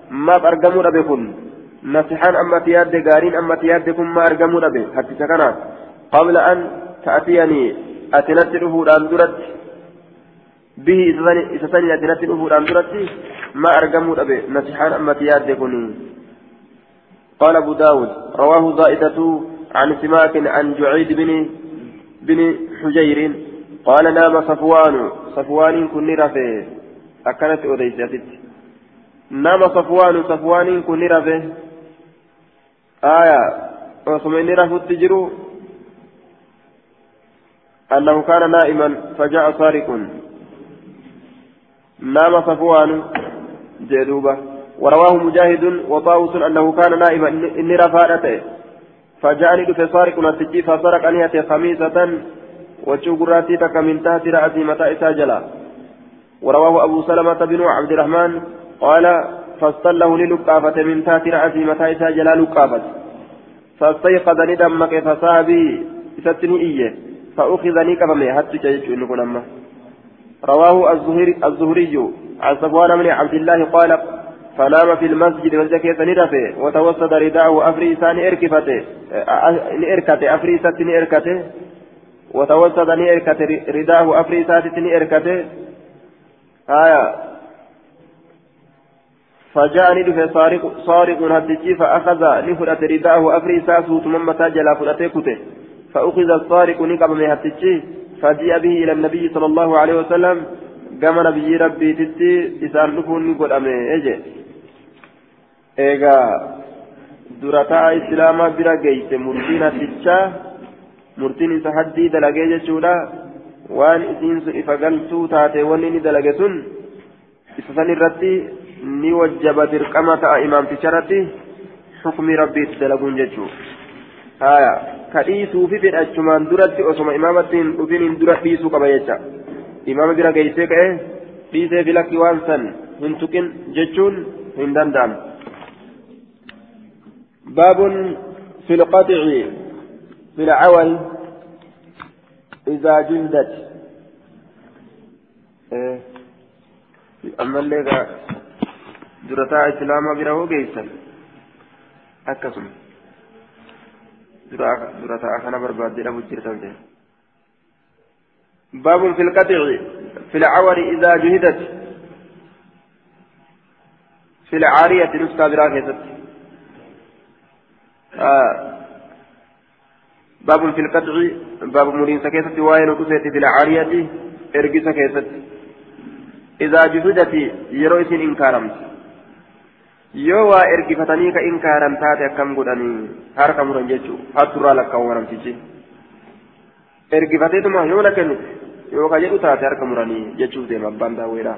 maaf argamuu dhabe kun? نصحان أما تياد قارين أما تياد كن ما أرقموا أبي حتى سكنا قبل أن تأتيني أتنت الأفود أن درت به إذا ثاني أتنت الأفود أن درت ما أرقموا أبي نصحان أما تياد قال أبو داود رواه زائدة عن سماك عن جعيد بن بن حجير قال نام صفوان. صفوان كن رفه. أكنت أوديسيتت نام صفوان. صفوان كن رفه. آية. وصمني رفضت جرو. أنه كان نائما فجاء سارق. نام صفوان. جدوبة ورواه مجاهد وطاووس أنه كان نائما. إني رفادته. فجاءني دفع سارق نتجي فسرق أنية خميسة وشوقراتي تك من تحت رأسي متى إساجلا ورواه أبو سلمة بن عبد الرحمن قال فاصطله للقافة من تحت رأسه متى إسا جلال لقافة. فاستيقظ ندمك فصابي ستني إيه فأخذني كفمي حتى أما رواه الزهري, الزهري عن صفوان بن عبد الله قال فنام في المسجد والزكية ندفه وتوسد رداءه أفريسان إركفته. إركته أفريسة إركته. وتوسد إركته رداءه أفريسات إركته. آية. فجاءني دفع صارق صارق هدجي فأخذ نفرة رداءه أفري ساسه ثم متى جلا فرته كته. فأخذ الصارق نقب من هدجي فجيء به إلى النبي صلى الله عليه وسلم كما نبي ربي تتي إسان لفوني قد أمي إيغا durataa islaamaa bira geeyse murtiin hattichaa murtiin isa haddii dalagee jechuudha waan isiin sun ifa galtuu taate wanni ni dalage sun isa san irratti ni wajjaba dirqama ta'a imaamticharratti xukmii rabbiitti dalaguun jechuu haya ka dhiisuufi fedhachumaan duratti osoma imaamatti hin dhufiniin dura dhiisuu qaba jecha imaama bira geeysee ka'e dhiisee filakki waan san hin tuqin jechuun hin danda'amu باب في القطع في العول إذا جلدت إيه؟ أما اللي درتا إسلاما بره جيسا أكسم درتا أخنا برباد له جرتا باب في القطع في العور إذا جهدت في العارية نسكا براكزت آه باب في القطع باب مرين سكيسة وين وكسيت في العارية ارقي سكيسة إذا جسدت يرويس إنكارمت yoo waa ergifatanii ka inkaaran taate akkam godhanii harka muran jechuu hatturraa lakkaawwanamtichi ergifateetuma yoo na kennu yoo ka jedhu taate harka muranii jechuuf deema abbaan daawweedha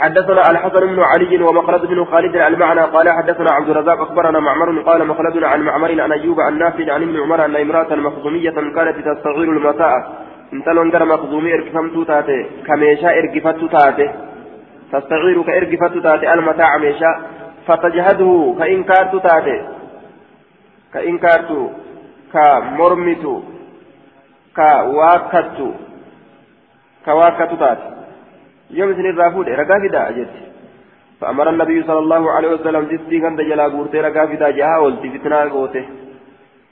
حدثنا الحسن بن علي ومخلد بن خالد المعنى قال حدثنا عبد الرزاق أخبرنا معمر قال مخلد عن معمر عن أيوب عن نافع عن ابن عمر أن امرأة مخزومية كانت تستغير المساء انتلون غير مخزومي اركفمتو تاتي. كميشا اركفتو تاتي. تستغير كاركفتو تاتي. المتاع ميشا. فتجهده كإنكارتو تاتي. كإنكارتو. كمرمتو. كواكتو. كواكتو تاتي. يوم سن الرافود رقا فدا أجت فأمر النبي صلى الله عليه وسلم جسدي كان دجلا قورتي رقا فدا جاها ولتي فتنا قوته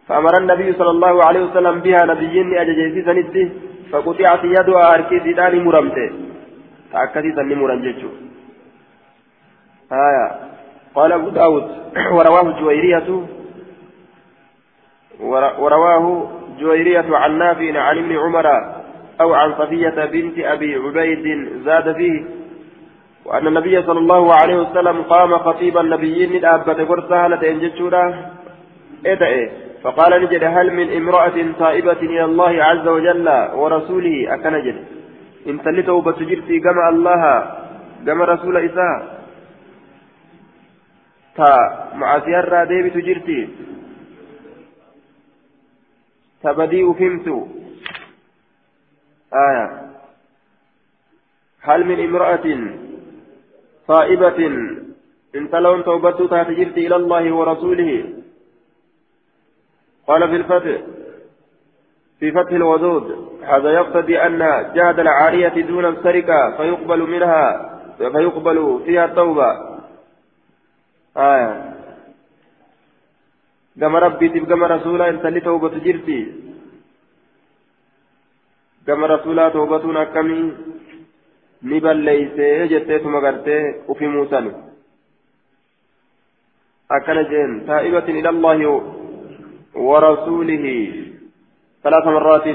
فأمر النبي صلى الله عليه وسلم بها نبيين أججيسي سنتي فقطعت يدها أركي زيداني مرمته تأكدي سني مرنججو آية قال أبو داود ورواه جويرية ورواه جويرية عن نافع عن ابن عمر أو عن صفية بنت أبي عبيد زاد فيه وأن النبي صلى الله عليه وسلم قام خطيب النبيين الأبة فرسها لتنجتشورا إيه فقال نجد هل من امرأة تائبة إلى الله عز وجل ورسوله؟ أكنجد إن تلته بتجرتي كما الله كما رسول إساء. تا مع سيارة ديبي تجرتي. تبديء فهمت آية. هل من امرأة صائبة إن تلون توبتها تجرت إلى الله ورسوله؟ قال في الفتح في فتح الودود هذا يقتضي أن جهد العارية دون السرقة فيقبل منها فيقبل فيها التوبة. آية. كما ربي كما رسولا إن تلي توبة جرتي gama rasuulaa toobatuun akkamii ni balleeysee jetteetuma gartee ufi muusan akkana jeen taa'ibatin ila allahi warasuulihi ثلاث مرات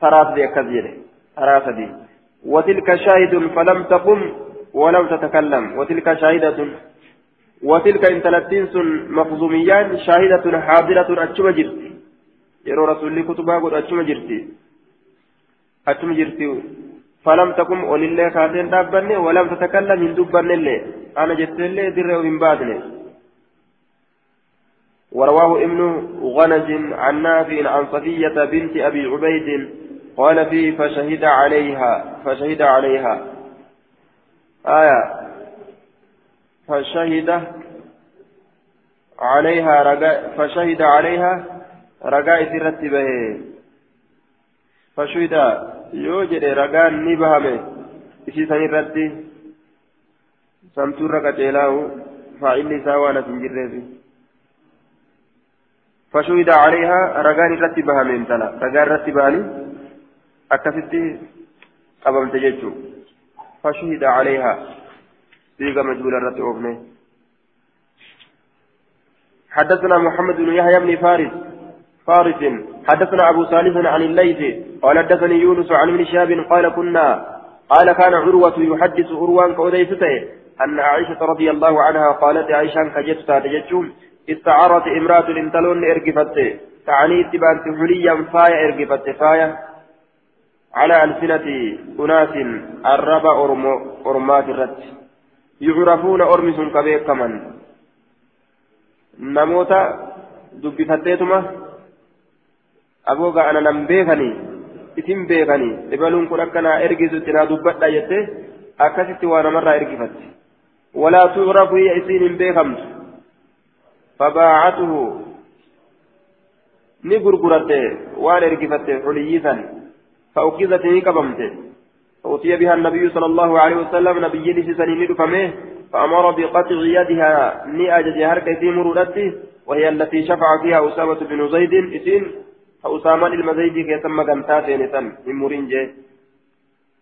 ثلاث دي أكذيره ثلاث دي وتلك شاهد فلم تقم ولم تتكلم وتلك شاهدة وتلك إن تلتين مخزوميان شاهدة حاضرة أتشم جرت يرو رسول كتبها قد أتشم جرتي أتم جرتي فلم تقم ولله كاتين دابني ولم تتكلم من دبن الله أنا جت الله در من بعدني ورواه ابن غنج عن نافع عن صفية بنت أبي عبيد قال فيه فشهد عليها فشهد عليها آية فشهد عليها رجاء فشهد عليها رجاء ترتبه فشهد. san irratti samtuurra qaceelaa'u faa'illi isaa waan as hin jirreefi فشهد عليها رجال رتي بهامين تلا. رجال رتي بهاني أكفتي قبل تججو. فشهد عليها. سيغا مجهول رتي أوفني. حدثنا محمد بن يحيى بن فارس. فارس. حدثنا أبو صالح عن الليث قال حدثني يونس عن ابن شهاب قال كنا قال كان عروة يحدث عروان كوديسته أن عائشة رضي الله عنها قالت عائشة كجت تاتجتشم استعارت امرأة انتلون إرقفت. تعني اتبانت حليا فايا إرقفت فايا على ألسنة أناس الربا أرمات الرد يعرفون أرمس كبير كمن نموت دبفتيتما. أبوغا أنا نم بيغني isin beekanii ibaluun kun akka naa ergisutti naa dubbadha jette akkasitti waa namarraa ergifatti walaa tu'rafu hiya isiin hin beekamtu fabaacatuhu ni gurguratte waan ergifatte xuliyyisan فأكيزت نكبمت فأتي بها النبي صلى الله عليه وسلم نبي لسسني ندفمه فأمر بقطع يدها نأجج هركة مرودته وهي التي شفع فيها أسامة بن زيد إسين فأسامة المزيدي كيسمى قمتاتين من مرنجة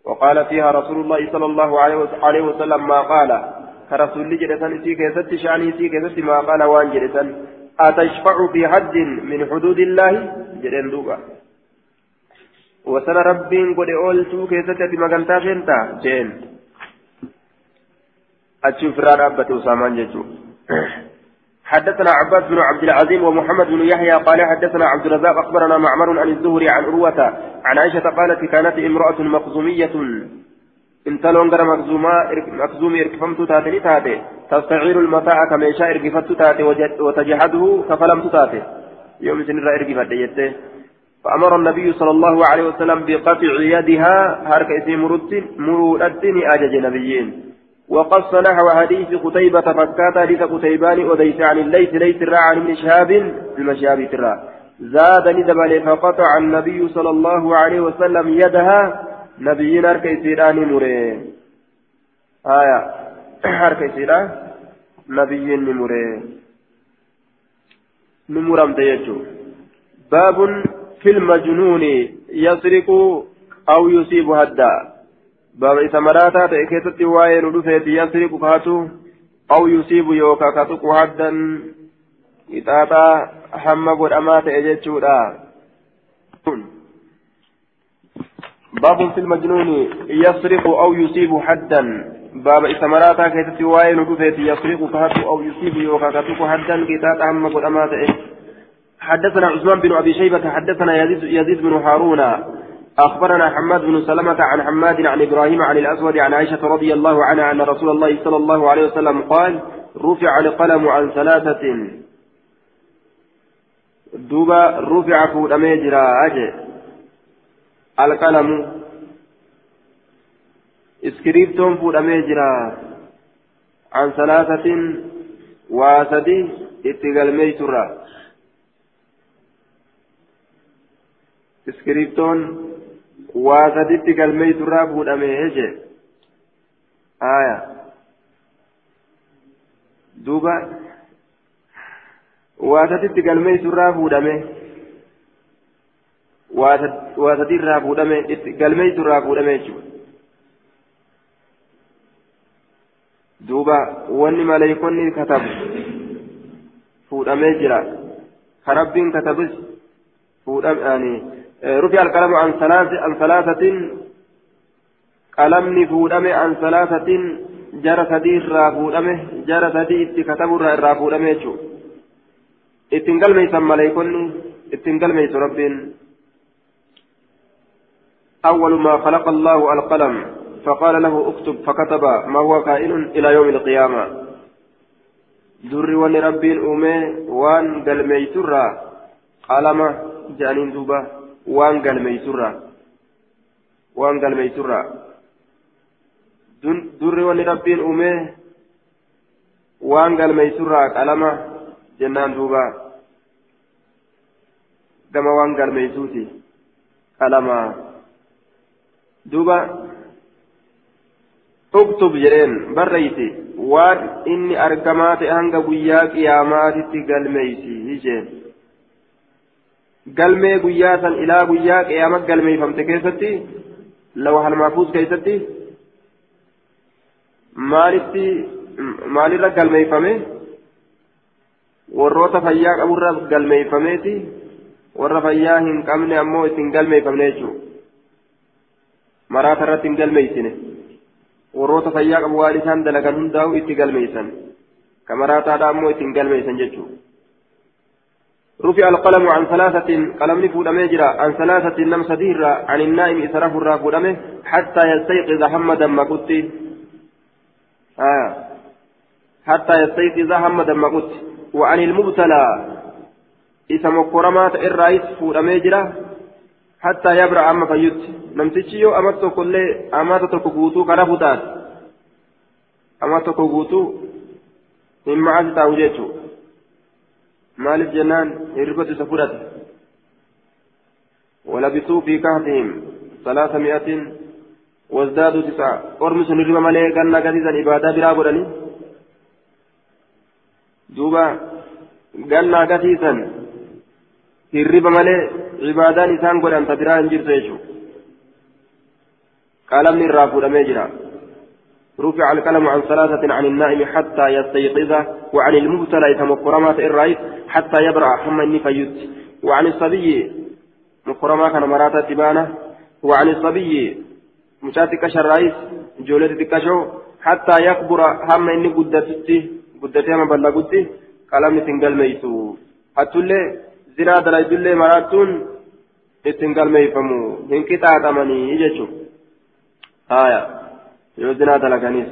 وقال فيها رسول الله صلى الله عليه وسلم ما قال. كرسول جلسان سي كيست شعني سي كيست ما قال وان جلسان أتشفع في حد من حدود الله؟ جلن دوبا. وسن ربين قد أولتو كيست بما قمتاتين تا جين. أتشوف رابة أسامة جيجو حدثنا عباس بن عبد العزيز ومحمد بن يحيى قال حدثنا عبد الرزاق أخبرنا معمر عن الزهري عن عروة عن عائشة قالت كانت امرأة مخزومية. انتلون غير مخزومة مخزوم إركفمت تاتي تاتي. تستعير المتاع كما يشاء إركفت تاتي وتجحده كفلمت تاتي. يوم سنرى إركفت فأمر النبي صلى الله عليه وسلم بقطع يدها هرك اسم مرد مرودة أجج نبيين. وقص نحو حديث قتيبة فكات حديث قتيبان وديس عن الليث ليس الرا عن ابن شهاب المشهاب ترى زاد ندبل فقطع النبي صلى الله عليه وسلم يدها نبينا كيسيران مري آية. كيسيران نبي مري نمرم تيجو. باب في المجنون يسرق أو يصيب هدا. باب إذا مراتا تأكيدت وائل رفيت يسرق كاتو أو يصيب يوكا كاتو حدا إتاتا حمى قد أمات إجتشورا باب في المجنون يسرق أو يصيب حدا باب إذا مراتا كيتت وائل رفيت يسرق كاتو أو يصيب يوكا كاتو حدا إتاتا حمى قد أمات حدثنا عثمان بن أبي شيبة حدثنا يزيد, يزيد بن هارون أخبرنا حماد بن سلمة عن حماد عن إبراهيم عن الأسود عن عائشة رضي الله عنها أن رسول الله صلى الله عليه وسلم قال رفع القلم عن ثلاثة. دوبا رفع فود أميجرا أجي. القلم. اسكريبتون فود أميجرا عن ثلاثة واسدي اتقال ميترا اسكريبتون waa saditti galmeeyturraa fuudhamee jee aya duuba waa saditti galmeeyturraa fuudhame waa sadirraa fuudhame galmeeyturraa fuudhame jechuudha duuba wanni maleeykonni katabu fuudhamee jira ka rabbiin katabus fuudhame رفع القلم عن ثلاث عن ثلاثة قلمني فودمه عن ثلاثة جرى سدي رافودمه جرى سدي اتكتب رافودمه جو اتنقل ميسا ملايكوني اتنقل ميسا ربين أول ما خلق الله القلم فقال له اكتب فكتب ما هو كائن إلى يوم القيامة. دري وني ربين أمي وان قل ميسرا قلم جانين دوبا. Waan galmeeysurraa waan galmeeysurraa durri wanni rabbiin uumee waan galmeeysurraa qalama jennaan duuba gama waan galmeeysuuti qalama duuba uktub jedheen barreeyti waan inni argamaa ta'e hanga guyyaa qiyaamaatitti galmeeysi jeen galmee guyyaa san ilaa guyyaa qeeyama galmeeyfamte keessatti lawhal mahfuuz keessatti maalitti maalirra galmeeyfame warroota fayyaa qaburra galmeeyfameeti warra fayyaa hin qabne ammoo ittiin galmeeyfamne jechuudha maraata irratti hin galmeeysine warroota fayyaa qabu waan isaan dalagan hundaa'u itti galmeeysan ka maraataadha ammoo ittiin galmeeysan jechuudha. رفع القلم عن ثلاثة قلم نفود ميجرا عن ثلاثة نم سديرا عن النائم إسراف الرافود حتى يستيقظ حمدا ما قلت. آه. حتى يستيقظ حمدا ما وعن المبتلى إذا مكرمات الرئيس فود ميجرا حتى يبرأ أما فيوت نمتشي يو أمت كل أمات تكوكوتو كرفوتات أمات تكوكوتو من معاذ تاوجيتو. مالف جنان هربت سفرت ولبثوا في كهفهم ثلاثمائة وازدادوا تسعة. أرمس نرمى مليه قلنا قديسا إبادة برابرني دوبا قلنا قديسا هرب مليه عبادان إسان قد أنت بران جرتيشو قال من الرافود ميجرا رفع الكلام عن ثلاثة عن النائم حتى يستيقظ وعن المبتلى إذا مكرمات الرئيس حتى يبرأ حما النفيت وعن الصبي مكرمة كان مرات تبانة. وعن الصبي مشاتك الرئيس جولة تكشو حتى يكبر هم إني قدتتي قدتي هم بلغتي كلام تنقل ميتو. حتى زنا دلائدلي مراتون ittiin galmeeyfamu hin qixaaxamanii jechuudha. Haaya yoo zinaa dalaganis.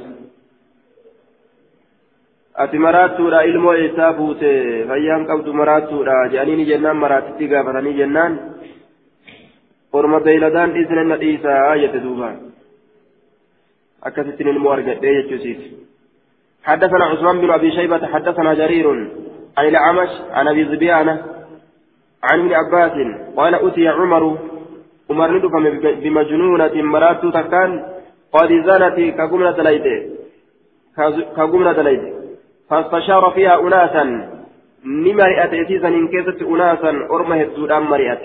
Ati maraattuudha ilmoo eessaa fuute fayyaan qabdu maraattuudha jedhanii ni jennaan maraatitti gaafatanii jennaan orma beeyladaan dhiisne na dhiisaa jette duuba. akkasittiin ilmoo argadhee jechuusiiti. حدثنا عثمان بن ابي شيبه حدثنا جرير عن الاعمش عن ابي زبيانه عن ابن عباس قال أتي عمر عمر ندفم بمجنونة مرات تكان قد زنت كقمنة دليده كقمنة دليده فاستشار فيها أناسا. نمرئت إتيسا إن كيست أناسا أرمه السودان مرئت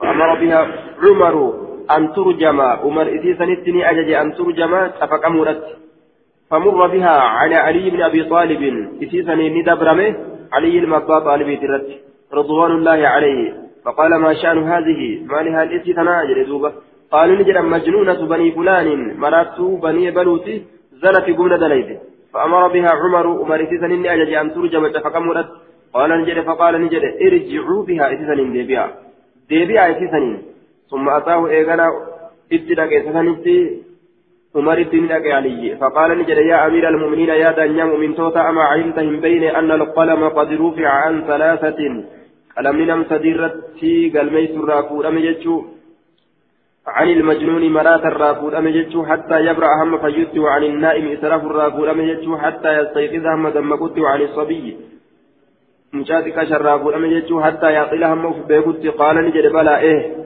فأمر بها عمر أن ترجم. عمر إتيسا نتني أجج أن ترجم. تفكمرت فمر بها على علي بن أبي طالب. إتيسا ندبرمه علي المبا طالب رضوان الله عليه. فقال ما شأن هذه؟ ما لها تناجر دوبة. قالوا نجد مجنونة بني فلان مراتو بني بلوتي زنت قمنا دليد فأمر بها عمر عمر إتسن أجج أن ترجم فقمرت قال نجد فقال نجد ارجعوا بها إتسن ديبيا ديبيا إتسن ثم أتاه إيغانا إتدك إتسن عمر الدين علي فقال نجد يا أمير المؤمنين يا دنيا مؤمن توتا أما علمتهم بين أن القلم قد رفع عن ثلاثة. قلم نم سديرتي قلمي سراكو أمجتشو عن المجنون مرات الراكود أمجتشو حتى يبرأ هم فيت وعن النائم إسراف الراكود أمجتشو حتى يستيقظ هم دمكت وعن الصبي. مشاتك شراكود أمجتشو حتى يعقل هم بيكت قال نجد بلا إيه.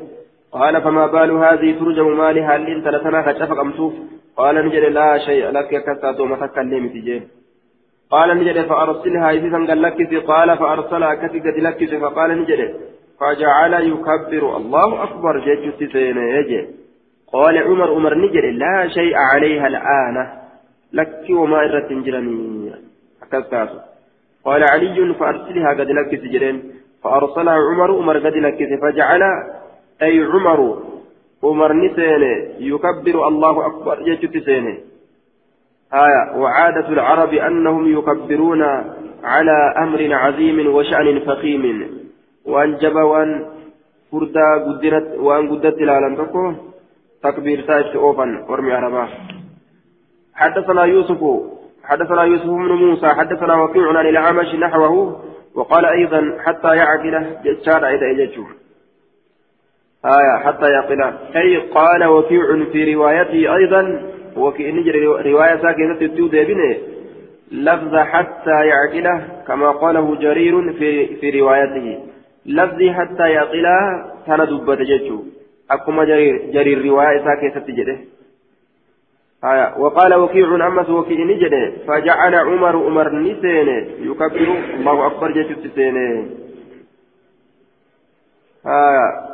قال فما بال هذه ترجم مالها اللي انت لسنا خشفك أمسوف قال نجد لا شيء لك كستاتو متكلم تجيه قال نجد فأرسلها إذا قال لك قال فأرسلها كتك لك فقال نجد. فجعل يكبر. الله أكبر. جيت يجي. قال عمر عمر نجد لا شيء عليها الآن. لك وما إرت جرني قال علي فأرسلها قد لك سجرين فأرسلها عمر عمر قد لك فجعل. أي عمر عمر نسيني يكبر. الله أكبر. جيت سيني آية. وعادة العرب أنهم يكبرون على أمر عظيم وشأن فخيم. وأن جب وأن فردا قدرت وأن قدرت لا تكو تكبير تاج أوفا ورمي عربا حدثنا يوسف حدثنا يوسف بن موسى حدثنا وكيع عن الأعمش نحوه وقال أيضا حتى يعقل جشار إذا إجتشوف آية حتى يعقل. أي قال وكيع في روايته أيضا وفي نجر رواية ساكنة التود بنه لفظ حتى يعقله كما قاله جرير في في روايته. لفظ حتى يعقله كان دبة جيشه أكما جرير جرير رواية ساكنة تجده آية وقال وكيع أمس وكيع نجده فجعل عمر عمر نسين يكبر الله أكبر جيشه تسين آية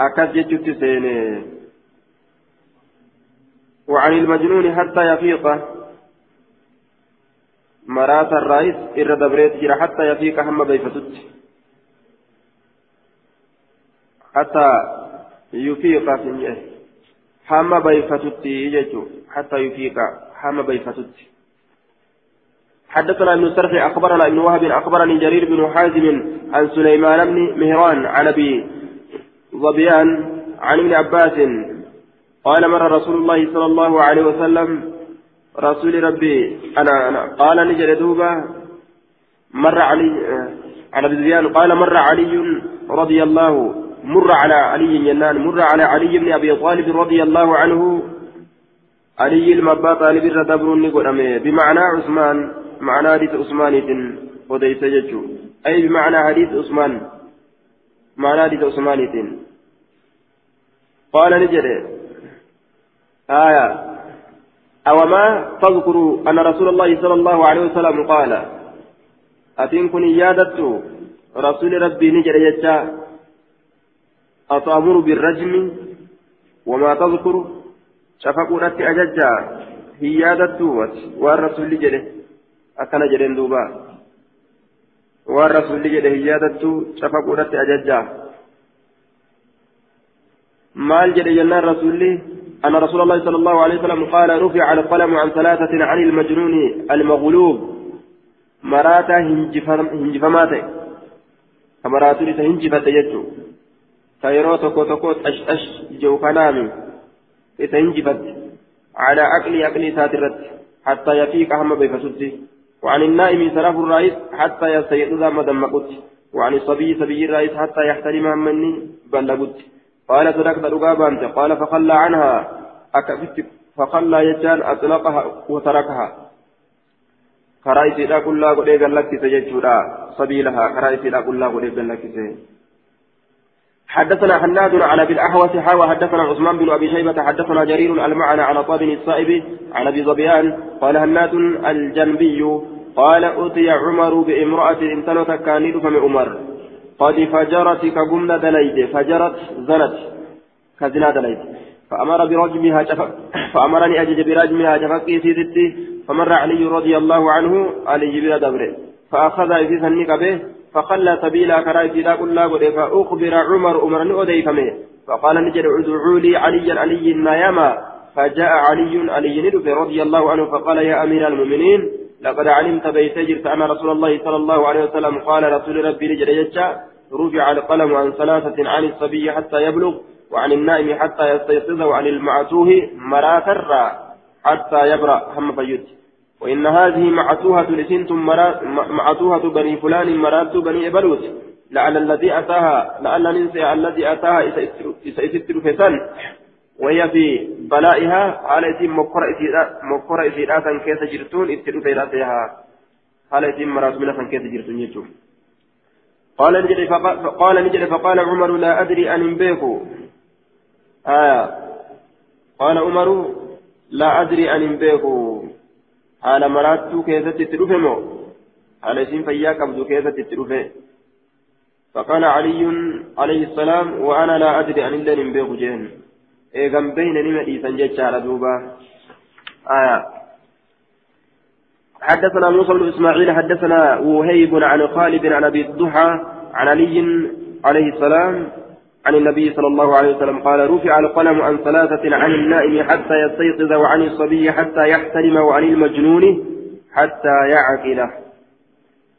أكاد جتت سيني وعن المجنون حتى يفيق maraata irraayis irra dabreet jira hatta yafiiqa hamma beeyfatutti hatta yufiiqa finje hamma beeyfatutti jechuu hatta yufiiqa hamma beeyfatutti حدثنا ابن السرخي اخبرنا ابن وهب اخبرني جرير بن حازم عن سليمان بن مهران عن ابي ظبيان عن ابن عباس قال مر رسول الله صلى الله عليه وسلم رسول ربي أنا أنا. قال نجد دوبا. مر علي على أبي ظبيان قال مر علي رضي الله مر على علي جنان مر على علي بن أبي طالب رضي الله عنه. علي المبا طالب الردبر بمعنى عثمان معنى حديث عثمان وديت ججو. أي بمعنى حديث عثمان؟ معنى حديث عثمان قال نجد آية. أو ما تذكر أن رسول الله صلى الله عليه وسلم قال أتنكن يادت رسول ربي نجد يجا أتأمر بالرجم وما تذكر؟ شفقوا أججا هي يادت والرسول جده akkana jedheen duuba waan rasuulli jedhe hin yaadattu cafaquudhatti ajajjaa maal jedhe jennaan rasuulli أن رسول الله صلى الله عليه وسلم قال رفع القلم عن ثلاثة عن المجنون المغلوب. مراتا هنجفمات كمراتو لسا هنجفت يجو. فيرو تكو تكو أش أش جو كنامي لسا هنجفت. على أكل أكل ساترت. حتى يفيك أهم بيفسدي وعن النائم سرف الرئيس حتى يستيقظ مدمقت. وعن الصبي سبي الرئيس حتى يحترم مني بلغت. قال صدقت رقابا قال فخلى عنها. أكفت فخلى يجان أطلقها وتركها. كرائس لا كل قد قلت سجدت سبيلها كرائس لا كل قد قلت حدثنا حناد على بالأحوص حاوى حدثنا عثمان بن أبي شيبة حدثنا جرير المعنى على طاب السائب عن أبي ظبيان قال هناد الجنبي قال أتي عمر بامرأة انتلت كانيد فم عمر. قد فجرت كقمنا دليد فجرت زنت كزنا دليد فأمر برجمها فأمرني أجد برجمها جفقي سيدتي فمر علي رضي الله عنه علي بلا دبره. فأخذ إذ سنك به فخلى سبيلا كرايتي لا كل فأخبر عمر عمر أديفمه. فقال نجد ادعوا لي عليا علي نايما فجاء علي علي رضي الله عنه فقال يا أمير المؤمنين لقد علمت بيتجرت أن رسول الله صلى الله عليه وسلم. قال رسول ربي نجد رفع القلم عن ثلاثة عن الصبي حتى يبلغ وعن النائم حتى يستيقظ وعن المعتوه مراتر حتى يبرأ هم فيد وإن هذه معتوهة لسنتم معتوهة بني فلان مرات بني إبلوت لعل الذي أتاها لعل ننسى الذي أتاها إستر فسن. وهي في بلائها على اسم مكر إسيراتا كيس جرتون إستر فيراتها على اسم مرات من كيس جرتون يجوم قال نجري فقال نجري فقال عمر لا أدري أن بيكو آية. قال عمر لا أدري أن بيكو itti dhufe moo haala isiin fayyaa qabdu keessatti itti dhufe فقال علي عليه السلام وأنا لا أدري أن إلا نبيه جهن إيغم بين نمدي سنجد على دوبا. آية. حدثنا موسى بن إسماعيل حدثنا وهيب عن خالد عن أبي الضحى عن علي عليه السلام عن النبي صلى الله عليه وسلم قال رفع القلم عن ثلاثة عن النائم حتى يستيقظ وعن الصبي حتى يحترم وعن المجنون حتى يعقل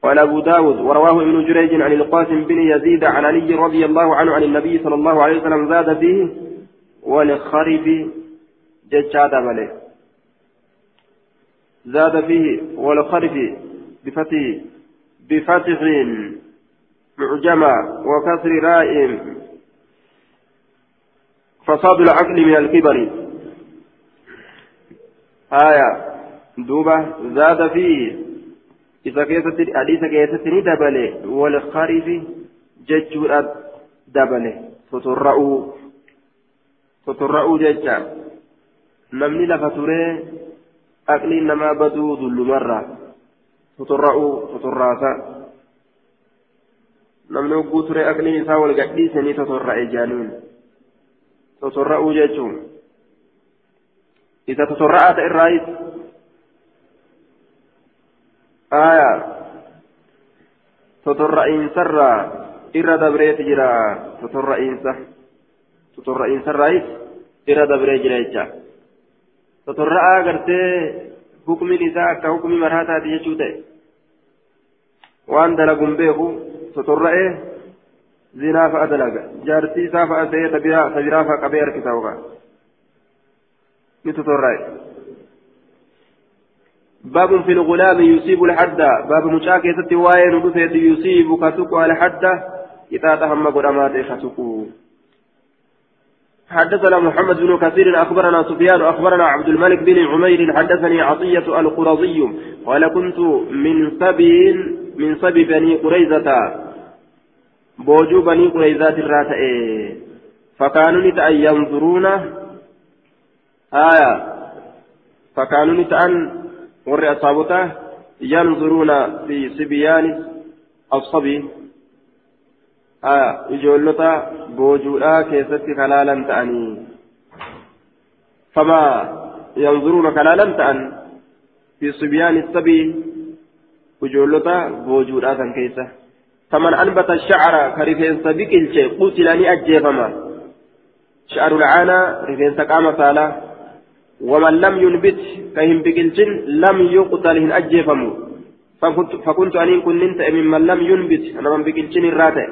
قال أبو داود ورواه ابن جريج عن القاسم بن يزيد عن علي رضي الله عنه عن النبي صلى الله عليه وسلم زاد فيه ولخرب ججاد ملك زاد فيه والخرف بفتح بفتح معجمة وكسر راء. فساد العقل من الكبر. آية. دوبة. زاد فيه. إذا كيست حديث كيست دبله. والخارف ججور دبله. فترأوا فترأوا ججا. نمني لفترة. أقلي نما بدو ذل مرة فترأوا فتراسا نمني وقوتره أقلي نساء والقديسة تترأي جانين tosorra'uu jechuun. Isa tosorra'aa ta'e irraayis آية تطرئين سرا إرى دبريت جرا تطرئين سر تطرئين سرا إرى دبريت جرا تطرئا قرتي حكم نساء كحكم مرهاتا دي جوته وان دلقم بيخو تطرئه زنا فأدلق جارتي سافا أسيه تبرا فقبير كتاوغا نتطرئ باب في الغلام يصيب الحد باب مشاكي ستي واين ودفت يصيب كتكو الحد إذا تهم قرامات كتكو حدثنا محمد بن كثير أخبرنا سفيان أخبرنا عبد الملك بن عمير حدثني عطية القرظي قال كنت من سبي من سبي بني قريزة بوجو بني قريزة الراتئ. فكانوا نتأن ينظرون. آية. فكانوا نتأن warri asaabotaa yanzuruuna fi sibyaanis assabii ijoollota boojuudhaa keessatti kalaalan ta'anii famaa yanzuruuna kalaalan ta'an fi sibyaanis sabii ijoollota boojuudhaa san keessa faman anbata shacra ka rifeensa biqilche qutilanii ajjeefama sha'aru lacaanaa rifeensa qaama saalaa ومن لم ينبت كهم بقلتن لم يقتل هن أجيفمو فكنت, أنين كنت ممن لم ينبت أنا من بقلتن الراتع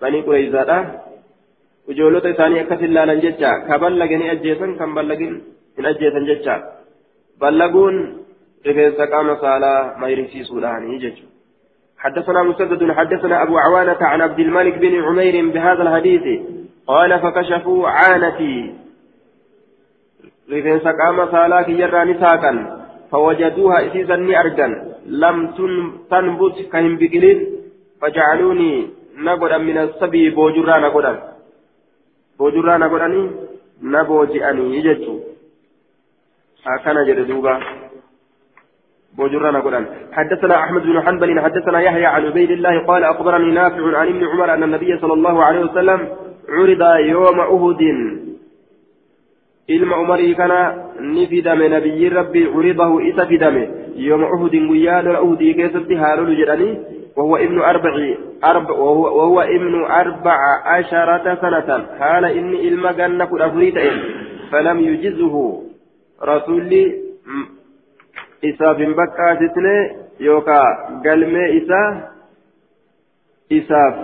قريزة وجولوتا ثاني أكثر لا ننجتشا كبلغني أجيسا كم بلغن إن أجيسا جتشا بلغون رفيسا قام صالا ما يرسي سوداني جتشو حدثنا مسدد حدثنا أبو عوانة عن عبد الملك بن عمير بهذا الحديث قال فكشفوا عانتي rifeensa qaama saalaa kiyyarraa ni saaqan. فوجدوها إسيسا أرجن لم تنبت كهم بقلين فجعلوني نقدا من السبي بوجرا نقدا بوجرا نقدني نبوجئني يجتو هكذا جردوبا بوجرا نقدا حدثنا أحمد بن حنبل حدثنا يحيى عن عبيد الله قال أخبرني نافع عن ابن عمر أن النبي صلى الله عليه وسلم عرض يوم أهد ilma umarii kana ni fidame nabiyyiin rabbii curidahu isa fidame. Yooma uhudin guyyaa lola uhudii keessatti haalolu jedhanii وهو ابن أربع أربع وهو, وهو ابن أربع عشرة سنة. حال إني إلما جنة أفريت فلم يجزه رسولي إساف بكا ستنة يوكا قلمي إسا إساف.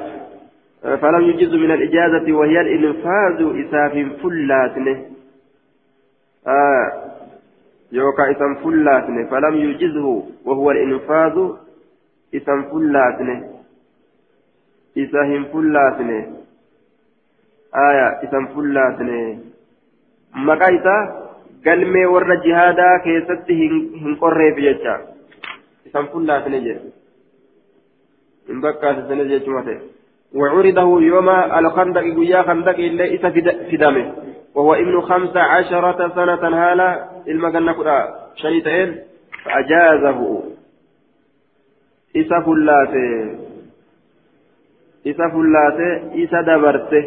فلم يجز من الإجازة وهي الإنفاذ إساف فلاتنه آه يوكا إسم فلاتني فلم يجزه وهو الإنفاذ إسم فلاتني إسهم فلاتني آية إسم فلاتني مقايتا galmee warra jihaadaa keessatti hin qorreef jecha. Isan fullaasne jedhe hin bakkaasisne jechuma ta'e. وعرضه يوم الخندق ويا خندق إلا إذا فدمه وهو ابن خمس عشرة سنة هالا المجنة كرا شنيتين فأجازه إسا فلاته إسا فلاته إسا دبرته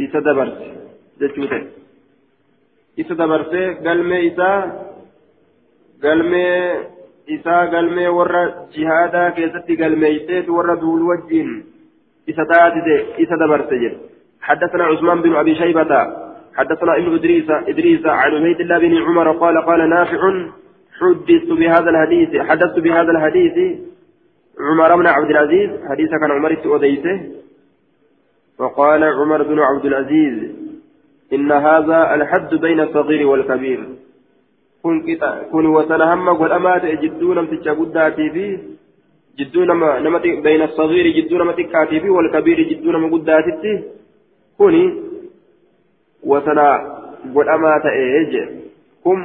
إسا دبرته جتوته إسا دبرته قلمي إسا قلمي إسا قلمي ورى جهادا كيستي قلميتي ورى دول وجين إسا تاتي إسا دبرته حدثنا عثمان بن أبي شيبة حدثنا ابن إدريس إدريس عن عبيد الله بن عمر قال قال نافع حدثت بهذا الحديث حدثت بهذا الحديث عمر بن عبد العزيز حديث كان عمر أديته وقال عمر بن عبد العزيز إن هذا الحد بين الصغير والكبير. كن كن وسنهم والأمات جدون تجابداتي فيه جدون نما بين الصغير جدون ما تكاتي فيه والكبير جدون ما قداتي kuni wasana godhamaa ta'ee je kun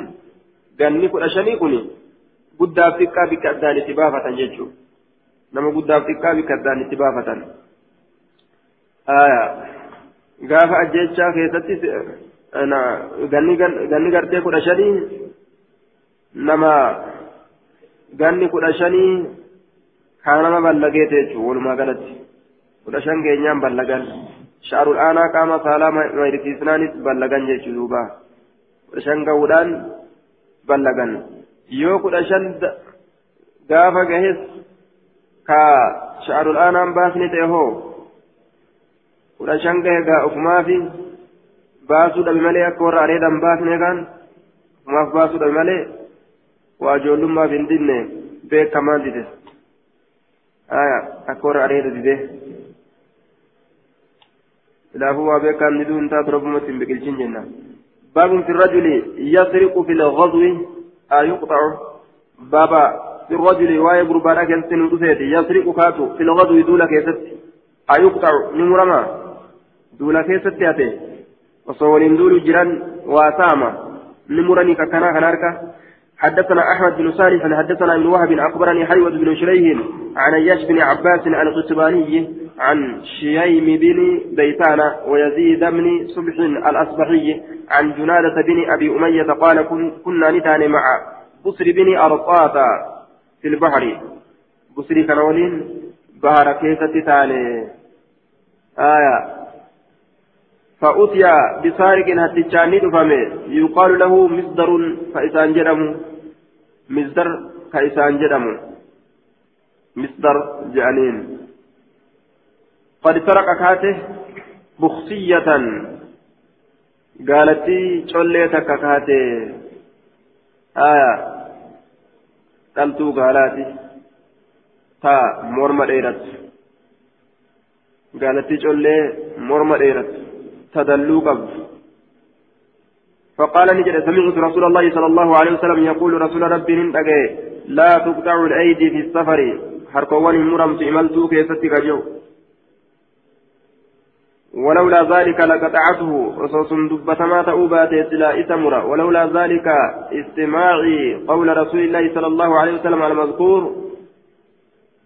ganni kudha shanii kuni guddaaf xiqqaa bikka addaan itti baafatan jechuudha nama guddaaf xiqqaa bikka addaan itti baafatan gaafa ajjechaa keessatti ganni gartee kudha shanii nama ganni kudha shanii kaa nama ballageete jechuudha walumaa galatti kudha shan keenyaan ballagan. sha'arul aanaa qaama saalaa mayrisiisnaanis ballagan jechuu duuba kudha shan ga'uudhaan ballagan yoo kudha shan gaafa gahes ka sha'arul aanaan baasni ta'e hoo kudha shan gahe gaa ofumaafi baasuu dhabe malee akka warra areedan baasne kan ofumaaf baasuu dhabe malee waa ijoollummaaf hin dinne beekamaan dide akka warra areeda dide ilaafuu waa beekaan diduu hin باب في الرجل يسرق في الغزو. أيقطع بابا في الرجل واي بربانا كنسن يسرق كاتو في الغزو دولة كيست أيقطع نمرما. دولة كيست ياتي وصولين دول جيران واساما. نمرني ككنا كناركا. حدثنا أحمد بن صالح حدثنا ابن وهب أخبرني حيوة بن شريح عن اياش بن عباس عن القتباني عن شييم بن بيتان ويزيد بن صبح الأصبحي عن جنادة بن أبي أمية قال كنا نتان مع بصر بن ارطاط في البحر. بصر كنولين بحر كيف تتالي آية. فأتي بسارق هتجاني دفمه يقال له مصدر فإسان جرم مصدر كإسان جرم مصدر جانين. قد سرق كاته بخصية. قالتي شليتك كاته آية. قلتو قالاتي. تا مرمى ديرت. قالتي شلي مرمى ديرت. تدلو قبض. فقال نجد سمعت رسول الله صلى الله عليه وسلم يقول رسول ربي لا تقطع الأيدي في السفر. حركوان مرم إملتو كيستك جو ولولا ذلك لقطعته. رصاص دبة ما تؤبات إلى إتمر ولولا ذلك استماعي قول رسول الله صلى الله عليه وسلم المذكور.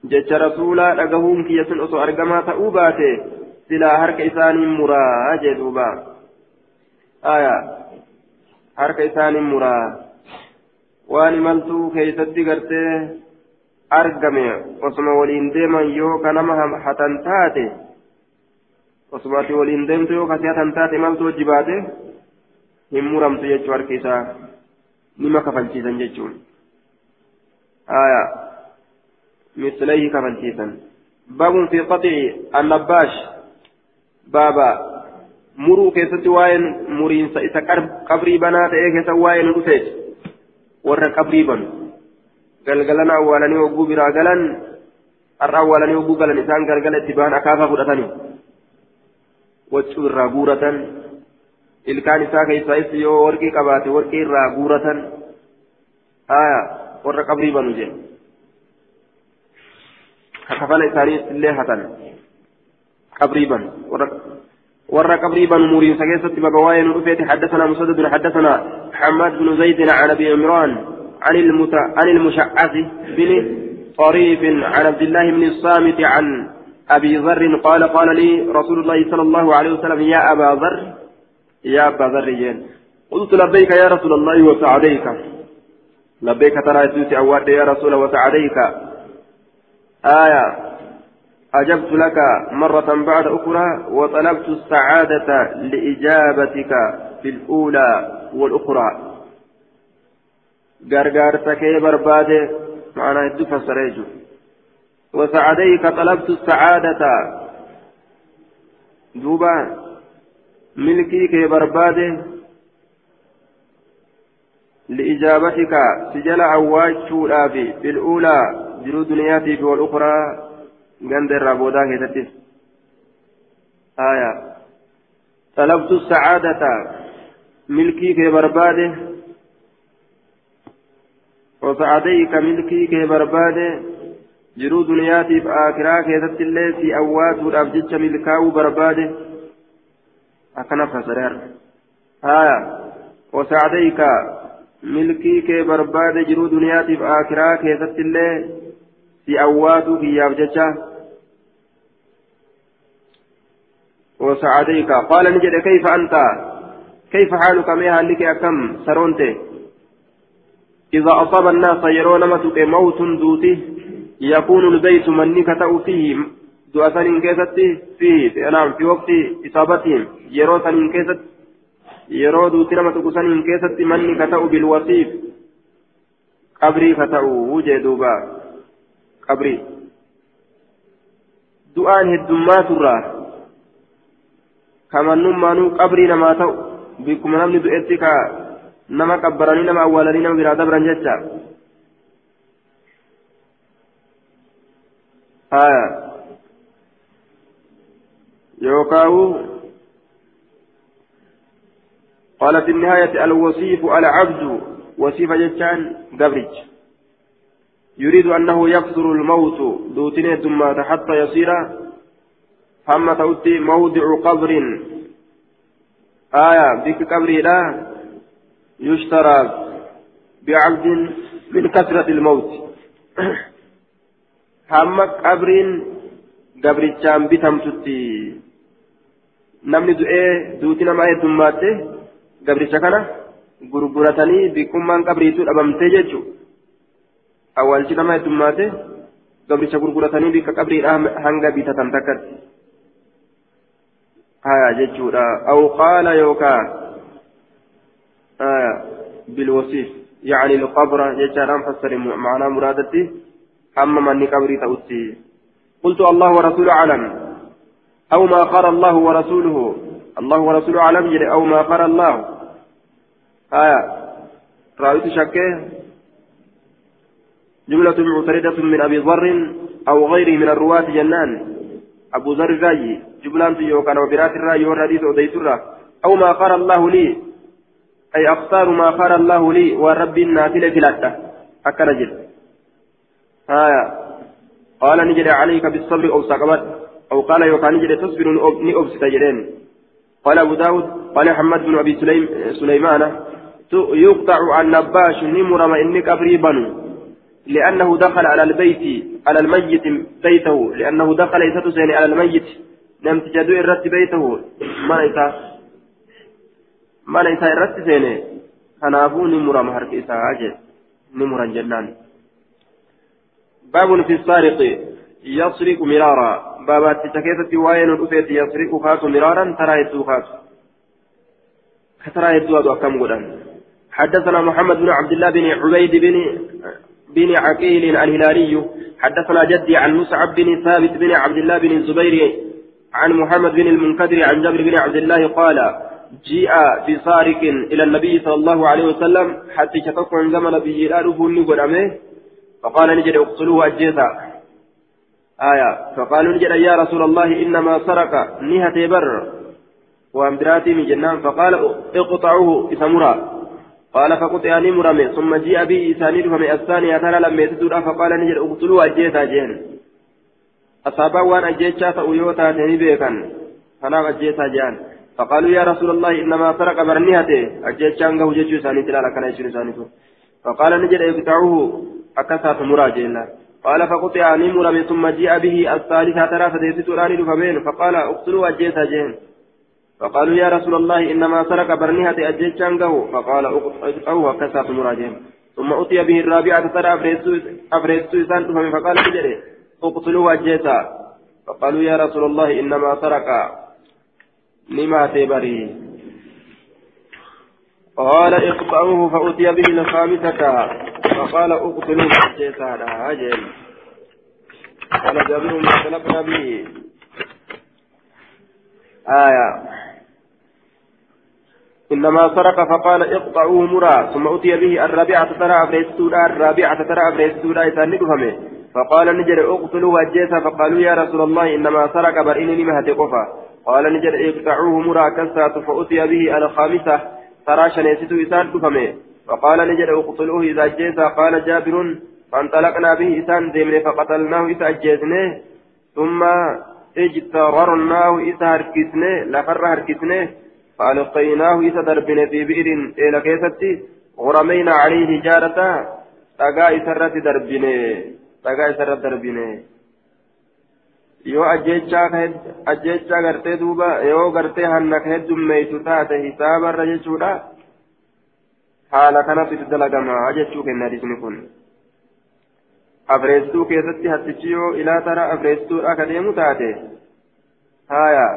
جج رسولا لقهم كي يسن أسو أرقما تؤباته silaa harka isaanii muraa jee duuba aya harka isaanii muraa waan imaltuu keeysatti gartee argame osuma waliin deeman yoo ka nama hatan taate osuma ati waliin deemtu yoo kasi hatan taate imaltuu hojji baate hin muramtu jechuu harka isaa nima kafalchiisan jechuun aya mislayhi kafalchiisan babun fi qaxi annabaash baaba muruu keessatti waa'een muriinsa isa qabrii banaa ta'ee keessa waa'een dhufee warra qabrii banu galgalana awwaalanii hogguu biraa galan har'a awwaalanii hogguu galan isaan galgala itti ba'an akaafaa fudhatanii waccuu irraa guuratan ilkaan isaa keessaayis yoo warqii qabaate warqii irraa guuratan aya warra qabrii banu jedhe kakafala isaanii illee hatan قبريبا ورا قبريبا مورين سكيست بقواين رفيت حدثنا مسدد حدثنا حماد بن زيد عن ابي عمران عن المت... عن المشعث بن طريف عن عبد الله بن الصامت عن أبي ذر قال قال لي رسول الله صلى الله عليه وسلم يا أبا ذر يا أبا ذر قلت لبيك يا رسول الله وسعديك. لبيك ترى يا رسول وسعديك. آية. أجبت لك مرة بعد أخرى وطلبت السعادة لإجابتك في الأولى والأخرى. غرغرتك برباد معنى الدفع سريج وسعديك طلبت السعادة دوبا ملكي كي برباد لإجابتك سجل عواج في الأولى جلود دنياتي والأخرى irraa boodaa keessattis aya talabtu sacaadata milkii kee barbaade wasacadayka milkii kee barbaade jiruu duniyaatiif aakiraa keessatti illee si awwaatuudhaaf jecha milkaa'uu barbaade akkana fasareer aya wasacadayka milkii kee barbaade jiruu duniyaatiif aakiraa keessatti illee si awwaatu kiyyaaf jecha وسعديك قال نجد كيف أنت كيف حالك ميها لك أكم سرونت إذا أصاب الناس يرون متك موت دوته يكون البيت منك تأو فيه دعسان كيست فيه نعم في وقت إصابتهم يرو سن كيست يرو دوتنا متك سن كيست منك تأو بالوصيف قبري فتأو وجدوبا qabrii du'aan heddummaatu kamannummaanuu qabrii namaa ta'u bikkuma namni du'etti ka nama qabbaranii nama awwaalanii nama biraa dabran jecha يوكاو قال في النهاية الوصيف العبد وصيف جتان قبرج. يريد أنه يكثر الموت دوتين ثم حتى يصير هم تؤتي موضع قبر. آية بك قبري لا يشترى بعبد من كثرة الموت. هم قبر قبرتشان بتمتتي namni du'ee duuti namaa heddummaate gabricha kana gurguratanii bikkummaan qabriituu dhabamtee jechuudha awwaalchi nama heddummaate gabricha gurguratanii bikka qabriidha hanga bitatan takkatti haya jechuudha aw qaala yookaa bilwasiif يعني القبر يجعل فسر معنى مرادتي أما من قبري تأتي قلت الله ورسوله أعلم. أو ما قال الله ورسوله. الله ورسوله أعلم أو ما قال الله. آية. رأيت شكه. جملة معتردة من أبي ذر أو غيره من الرواة جنان. أبو ذر الرأي. جملة يوكان وبرات الرأي والحديث أديت أو ما قال الله لي. أي أختار ما قال الله لي. ورب النافلة فلاته أكل جد آية. قال نجد عليك بالصبر أو سقمت أو قال يوكان نجد تصبر نؤبس تجرين قال أبو داود قال محمد بن أبي سليم سليمان يقطع النباش نمر ما إنك أبري بنو لأنه دخل على البيت على الميت بيته لأنه دخل يستسين على الميت نم تجدو الرت بيته. ما ليس ما ليس الرت سيني كنافو نمر مهرك إساء نمر جنان. باب في السارق. يسرق مرارا. بابات تكيسة وين الأفيت يسرق خاص مرارا. ترى يدو خاص كترى يدو أكم حدثنا محمد بن عبد الله بن عبيد بن بن عقيل الهلالي. حدثنا جدي عن مصعب بن ثابت بن عبد الله بن الزبير عن محمد بن المنكدر عن جابر بن عبد الله قال جيء بسارق إلى النبي صلى الله عليه وسلم حتى شككوا عن زمن نبي لا فقال نجد اقتلوه أجيزا آية فقالوا نجد يا رسول الله إنما سرق نهة بر وأمدراتي من جنان فقال اقطعوه إسمرا قال فقطع مرمي ثم جاء به إساني فمي الثانية ترى لما يتدور فقال نجد اقتلوا أجيتا جين أصابا وان أجيتا فأيوتا تني بيكا فنام أجيتا جان فقالوا يا رسول الله إنما سرق برنيهته أجيتا أنه جيتشو ساني تلالا كان يشير ساني فقال نجد اقطعوه أكسات مراجعنا قال فقطع مرمي ثم جاء به الثالثة ترى فديتو فمين فقال اقتلوا أجيتا جين فقالوا يا رسول الله إنما سرق برنيهة أجيتشان فقال أو كسات مراجم ثم أتي به الرابعة ترى أفريتو إسان فقال بجري اقتلوه أجيتا فقالوا يا رسول الله إنما سرق لما تبري قال اقطعوه فأتي به الخامسة فقال اقتلوه أجيتا لا أجل قال جابر ما اختلفنا به. آية. إنما سرق فقال اقطعوه مرا. ثم أتي به الرابعة ترى أفريستودا الرابعة ترى أفريستودا إسان فقال نجر اقتلوه أجيسا فقالوا يا رسول الله إنما سرق برئني مهد قفا. قال ni jedhe اقطعوه muraa. ka isaatii فأتي به الخامسة. tarree shaneesso isaan dhufame فقال ni jedhe اقتلوه isa ajjeesaa قال جابر فانطلقنا به isaan deemne فقتلناه isa ajjeesne ثم اجتررناه isa harkisne lafarra harkisne. فألقيناه isa darbine في بئر eela keessatti. ورمينا عليه حجارة dhagaa isarra darbine dhagaa isarra darbine. yoo ajjechaa gartee duuba yoo gartee hanna ka heddummeeysu taate hisaabarra jechuudha itti dalagamaa jechuu kenna hadisni kun afreesstuu keessatti hattichi yoo ilaa tara afreesstuudha ka deemu taate haya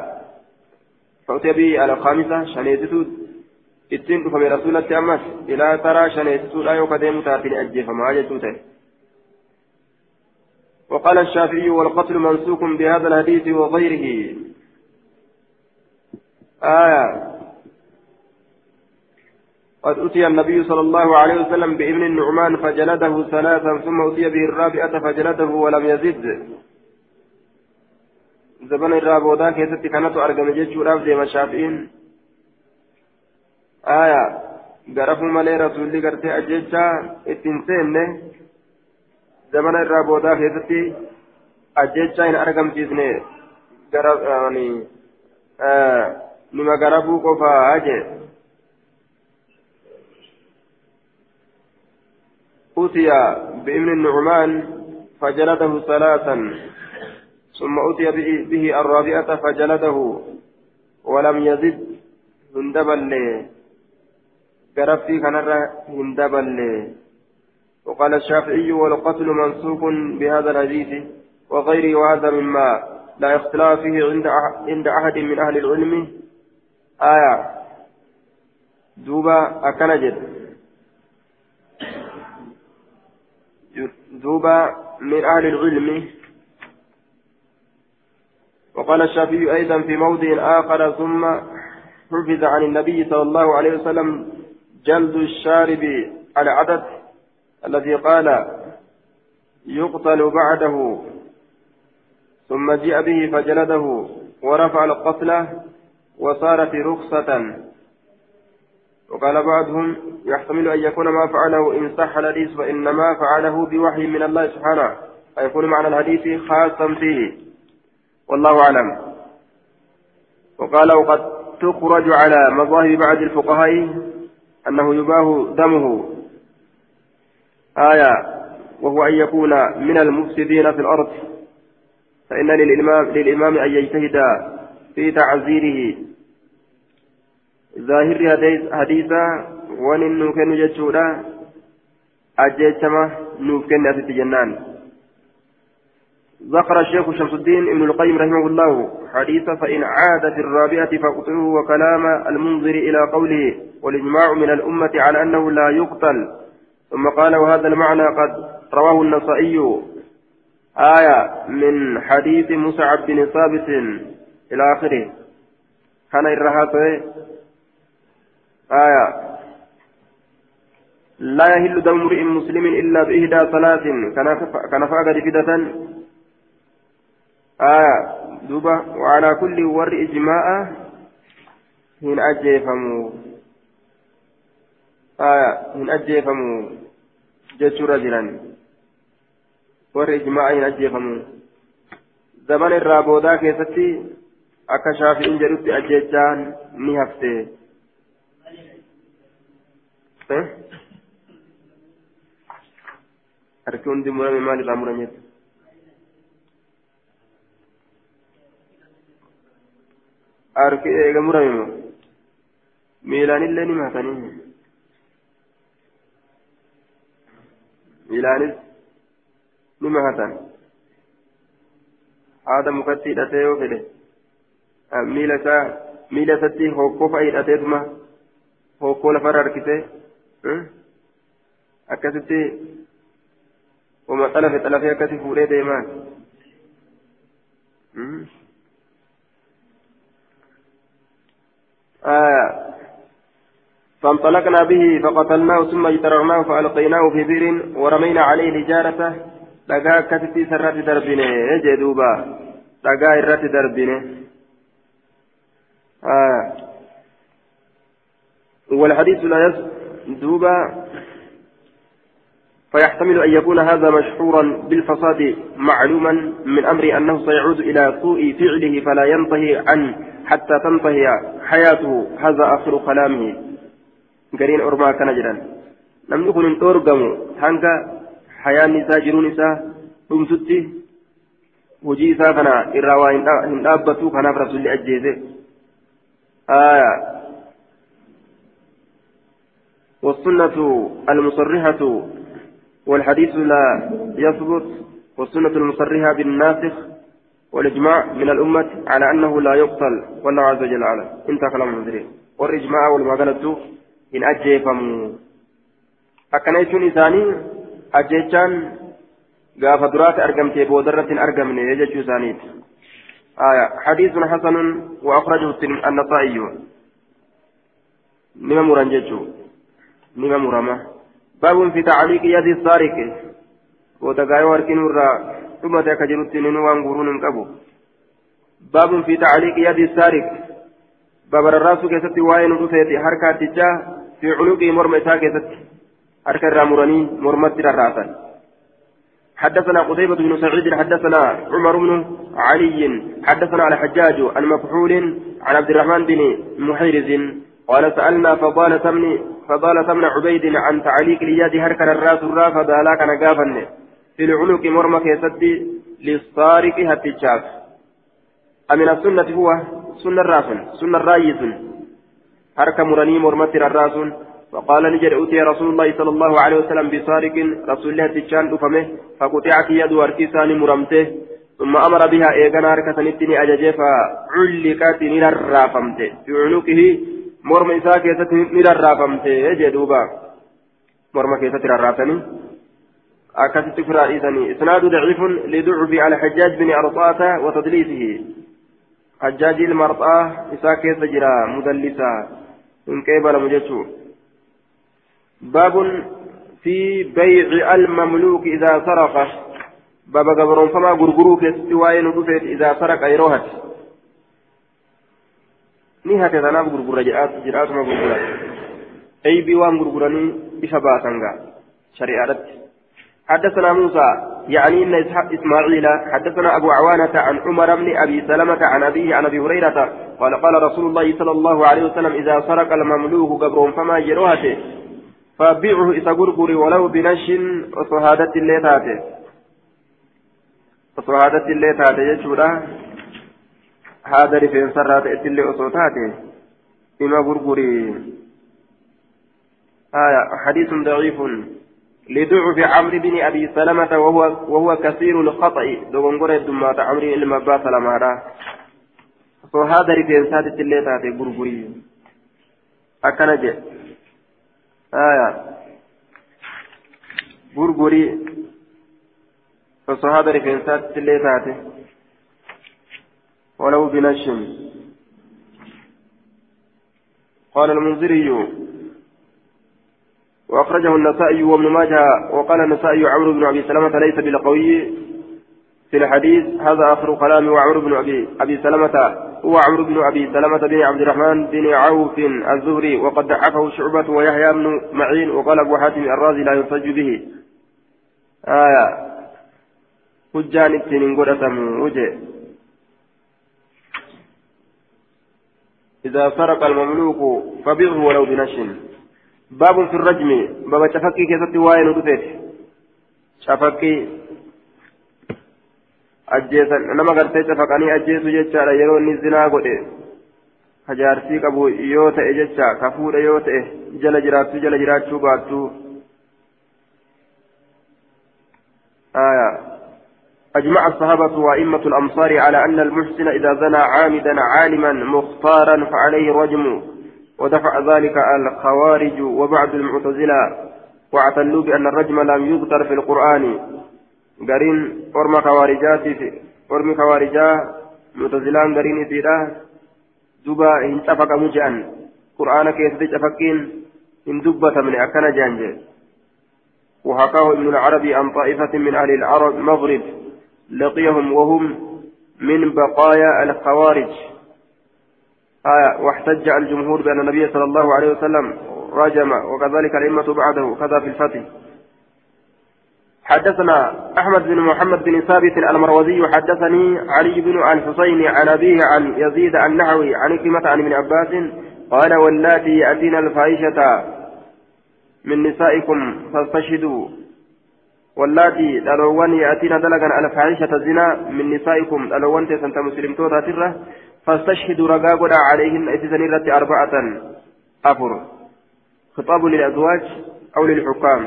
فأتي به على الخامسة شنيتو ittiin dhufame rasuulatti ammas ilaa taraa shaneessituudha yoo kadeemu taatini ajjeefama jechuute وقال الشافعي والقتل منسوك بهذا الحديث وغيره آية قد أتي النبي صلى الله عليه وسلم بابن النعمان فجلده ثلاثا ثم أتي به الرابعة فجلده ولم يزد. زبن الرابودا كيست كانت أرقم جيتشو راف ديما الشافعين آية قرفوا مالي رسولي قرتي أجيتشا اتنسين زمن الرابودا كيست أجيتشا إن أرقم جيزني. قرف يعني آه نما قرفوا قفا أجي أتي بابن النعمان فجلده ثلاثا ثم أتي به الرابعة فجلده ولم يزد هندبل كرفتي كنرى هندبل وقال الشافعي والقتل منسوق بهذا الحديث وغيره وهذا مما لا اختلاف فيه عند عند أحد من أهل العلم. آية. دوبا أكنجد. دوبا من أهل العلم. وقال الشافعي أيضا في موضع آخر ثم حفظ عن النبي صلى الله عليه وسلم جلد الشارب العدد الذي قال يقتل بعده ثم جاء به فجلده ورفع القتله وصارت رخصة. وقال بعضهم يحتمل أن يكون ما فعله إن صح الحديث فإنما فعله بوحي من الله سبحانه فيكون معنى الحديث خاصا فيه. والله أعلم. وقال وقد تخرج على مظاهر بعض الفقهاء أنه يباه دمه. آية وهو أن يكون من المفسدين في الأرض. فإن للإمام, للإمام أن يجتهد في تعزيره. ظاهر حديثا وان نوكن جتشودا أجيتما نوكن أتت جنان ذكر الشيخ شمس الدين ابن القيم رحمه الله حديثا فإن عاد في الرابعة فاقتلوه وكلام المنظر إلى قوله والإجماع من الأمة على أنه لا يقتل ثم قال وهذا المعنى قد رواه النصائي آية من حديث مصعب بن ثابت إلى آخره كان الرهاته آية. لا يهل دم امرئ مسلم إلا بإهدى ثلاث كان فاقد فدة آية. دوبا وعلى كل ور إجماع. هن أجيفمو. آية. هن أجيفمو. جتشورا جيران. ور إجماع هن أجيفمو. زمن الرابودا كيستي. shaafi'in jedhutti ajjechaan ni hafte harki hundi murame maal irraa murameet harki eega murame moo miilaanillee ni maatanii miilaanis ni mahatan haada mukatti hidhatee yoo fedhe miila isaa miila isatti hokkoo fa'a hidhateetuma hokkoo lafarra harkisee akkasitti wama xalafe xalafee akkasi fuudhee deemaan آية فانطلقنا به فقتلناه ثم اجتررناه فألقيناه في بئر ورمينا عليه الحجارة لقى كتتي سرات دربنه جدوبا لقى إرات دربنه آه والحديث لا يدوبا فيحتمل أن يكون هذا مشهورا بالفساد معلوما من أمر أنه سيعود إلى سوء فعله فلا ينتهي عنه حتى تنتهي حياته. هذا آخر كلامه. قرين أرما كان لم يكن أرقم هنكا حياة نساء جنون نساء isaa kana irraa waa hin dhaabbatu kanaaf rasulli ajjeese آية والسنة المصرحة والحديث لا يثبت والسنة المصرحة بالناسخ والإجماع من الأمة على أنه لا يقتل والله عز وجل أعلم. انت كلام المنذرين. والإجماع والمغلط إن أجيفم أكنيتون إساني؟ أجيتشان قاف درات أرقمتي بودرة أرقمني يجتشو ثانيت آية. حديث حسن وأخرجه النسائي. نما مرنجتشو نما مرمى باب في تعليق يد السارق وتقاي وركن الرا ثم تكجرت ننوان قرون قبو باب في تعليق يد السارق باب الراس كيست وين رفيت حركات تجاه في عنق مرمى كيست حركة رامراني مرمى الراسا حدثنا قتيبة بن سعيد حدثنا عمر بن علي حدثنا على حجاج عن مفحول عن عبد الرحمن بن محيرز قال سألنا فضالة بن فضالة بن عبيد عن تعليق اليد هركن الراس الراف فذالاك نقافا في العنق مرمى كيسد للصارق هتجاف. أمن السنة هو سنة الراس سنة الرايس هرك مرني مرمى الراس. فقال نجد أتي رسول الله صلى الله عليه وسلم بسارق رسول الله تجان أفمه فقطعت يد أركيسان مرمته. ثم أمر بها إيغانا هركة نتني أججي فعلقت نرافمته في عنقه مرمى إساء كيست نرافمته يجدوبا مرمى كيست نرافني أكست فرائسني إسناد ضعيف لضعف على حجاج بن أرطاة وتدليسه حجاج المرطاه إساء كيست جرا مدلسا إن كيبل مجتشو باب في بيع المملوك إذا سرق باب قبرون فما غرغرو كستواي ندفت إذا سرق أيروهت نهاية تنام غرغرة جاءت جرات ما غرغرة أي بيوان غرغراني إفباتنغا شريعة حدثنا موسى يعني إن إسماعيل حدثنا أبو عوانة عن عمر بن أبي سلمة عن أبيه عن أبي هريرة قال قال رسول الله صلى الله عليه وسلم إذا سرق المملوك قبرهم فما جروهته فبيعه إذا غرغري ولو بنش وصهادة اللي تاتي وصهادة اللي تاتي يجورا هذا رفين سرات اللي أصوتاتي إما غرغري آية حديث ضعيف. لضعف عمرو بن أبي سلمة وهو وهو كثير الخطأ. دوغنغور الدمات عمرو المبا سلمة وهذا رفين سرات اللي تاتي غرغري أكنجي آية غرغري فصحابة رفنسات اللي تاتي. ولو بنشم قال المنذري وأخرجه النسائي وابن ماجه وقال النسائي عمرو بن أبي سلمة ليس بالقوي في الحديث. هذا آخر كلام وعمر بن أبي أبي سلمة. هو عمرو بن أبي سلمة بن عبد الرحمن بن عوف الزهري وقد ضعفه شعبة ويحيى بن معين وقال أبو حاتم الرازي لا يحتج به. آية. حجان اتنين قدتم وجه. إذا سرق المملوك فبغه ولو بنش باب في الرجم باب تفكي كيف تواين شفكي ajjeesan nama gartee cafaqanii ajjeesu jechaadha yeroo inni zinaa godhe hajaarsii qabu yoo ta'e jecha ka fuudhe yoo ta'e jala jiraattu jala jiraachuu baattu آية أجمع الصحابة وأئمة الأمصار على أن المحسن إذا زنى عامدا عالما مختارا فعليه الرجم ودفع ذلك الخوارج وبعض المعتزلة واعتلوا بأن الرجم لم يذكر في القرآن. gariin orma kawaarijaatiif ormi kawaarijaa mutazilaan gariin isiidha duba hin cafaqamu je'an qur'aana keessatti cafaqqiin hin dubbatamne akkana je'an jee وحكاه ابن العربي عن طائفة من أهل العرب مغرب. لقيهم وهم من بقايا الخوارج. آية واحتج الجمهور بأن النبي صلى الله عليه وسلم رجم وكذلك الأئمة بعده كذا في الفتح. حدثنا أحمد بن محمد بن ثابت المروزي حدثني علي بن الحسين عن أبيه عن يزيد النحوي عن كلمة عن ابن عباس قال واللاتي يأتين الفاحشة من نسائكم فاستشهدوا واللاتي دلوان يأتين دلقا الفاحشة الزنا من نسائكم دلوان تسنت مسلم توتا تره فاستشهدوا رقاقنا عليهن إذن أربعة أفر خطاب للأزواج أو للحكام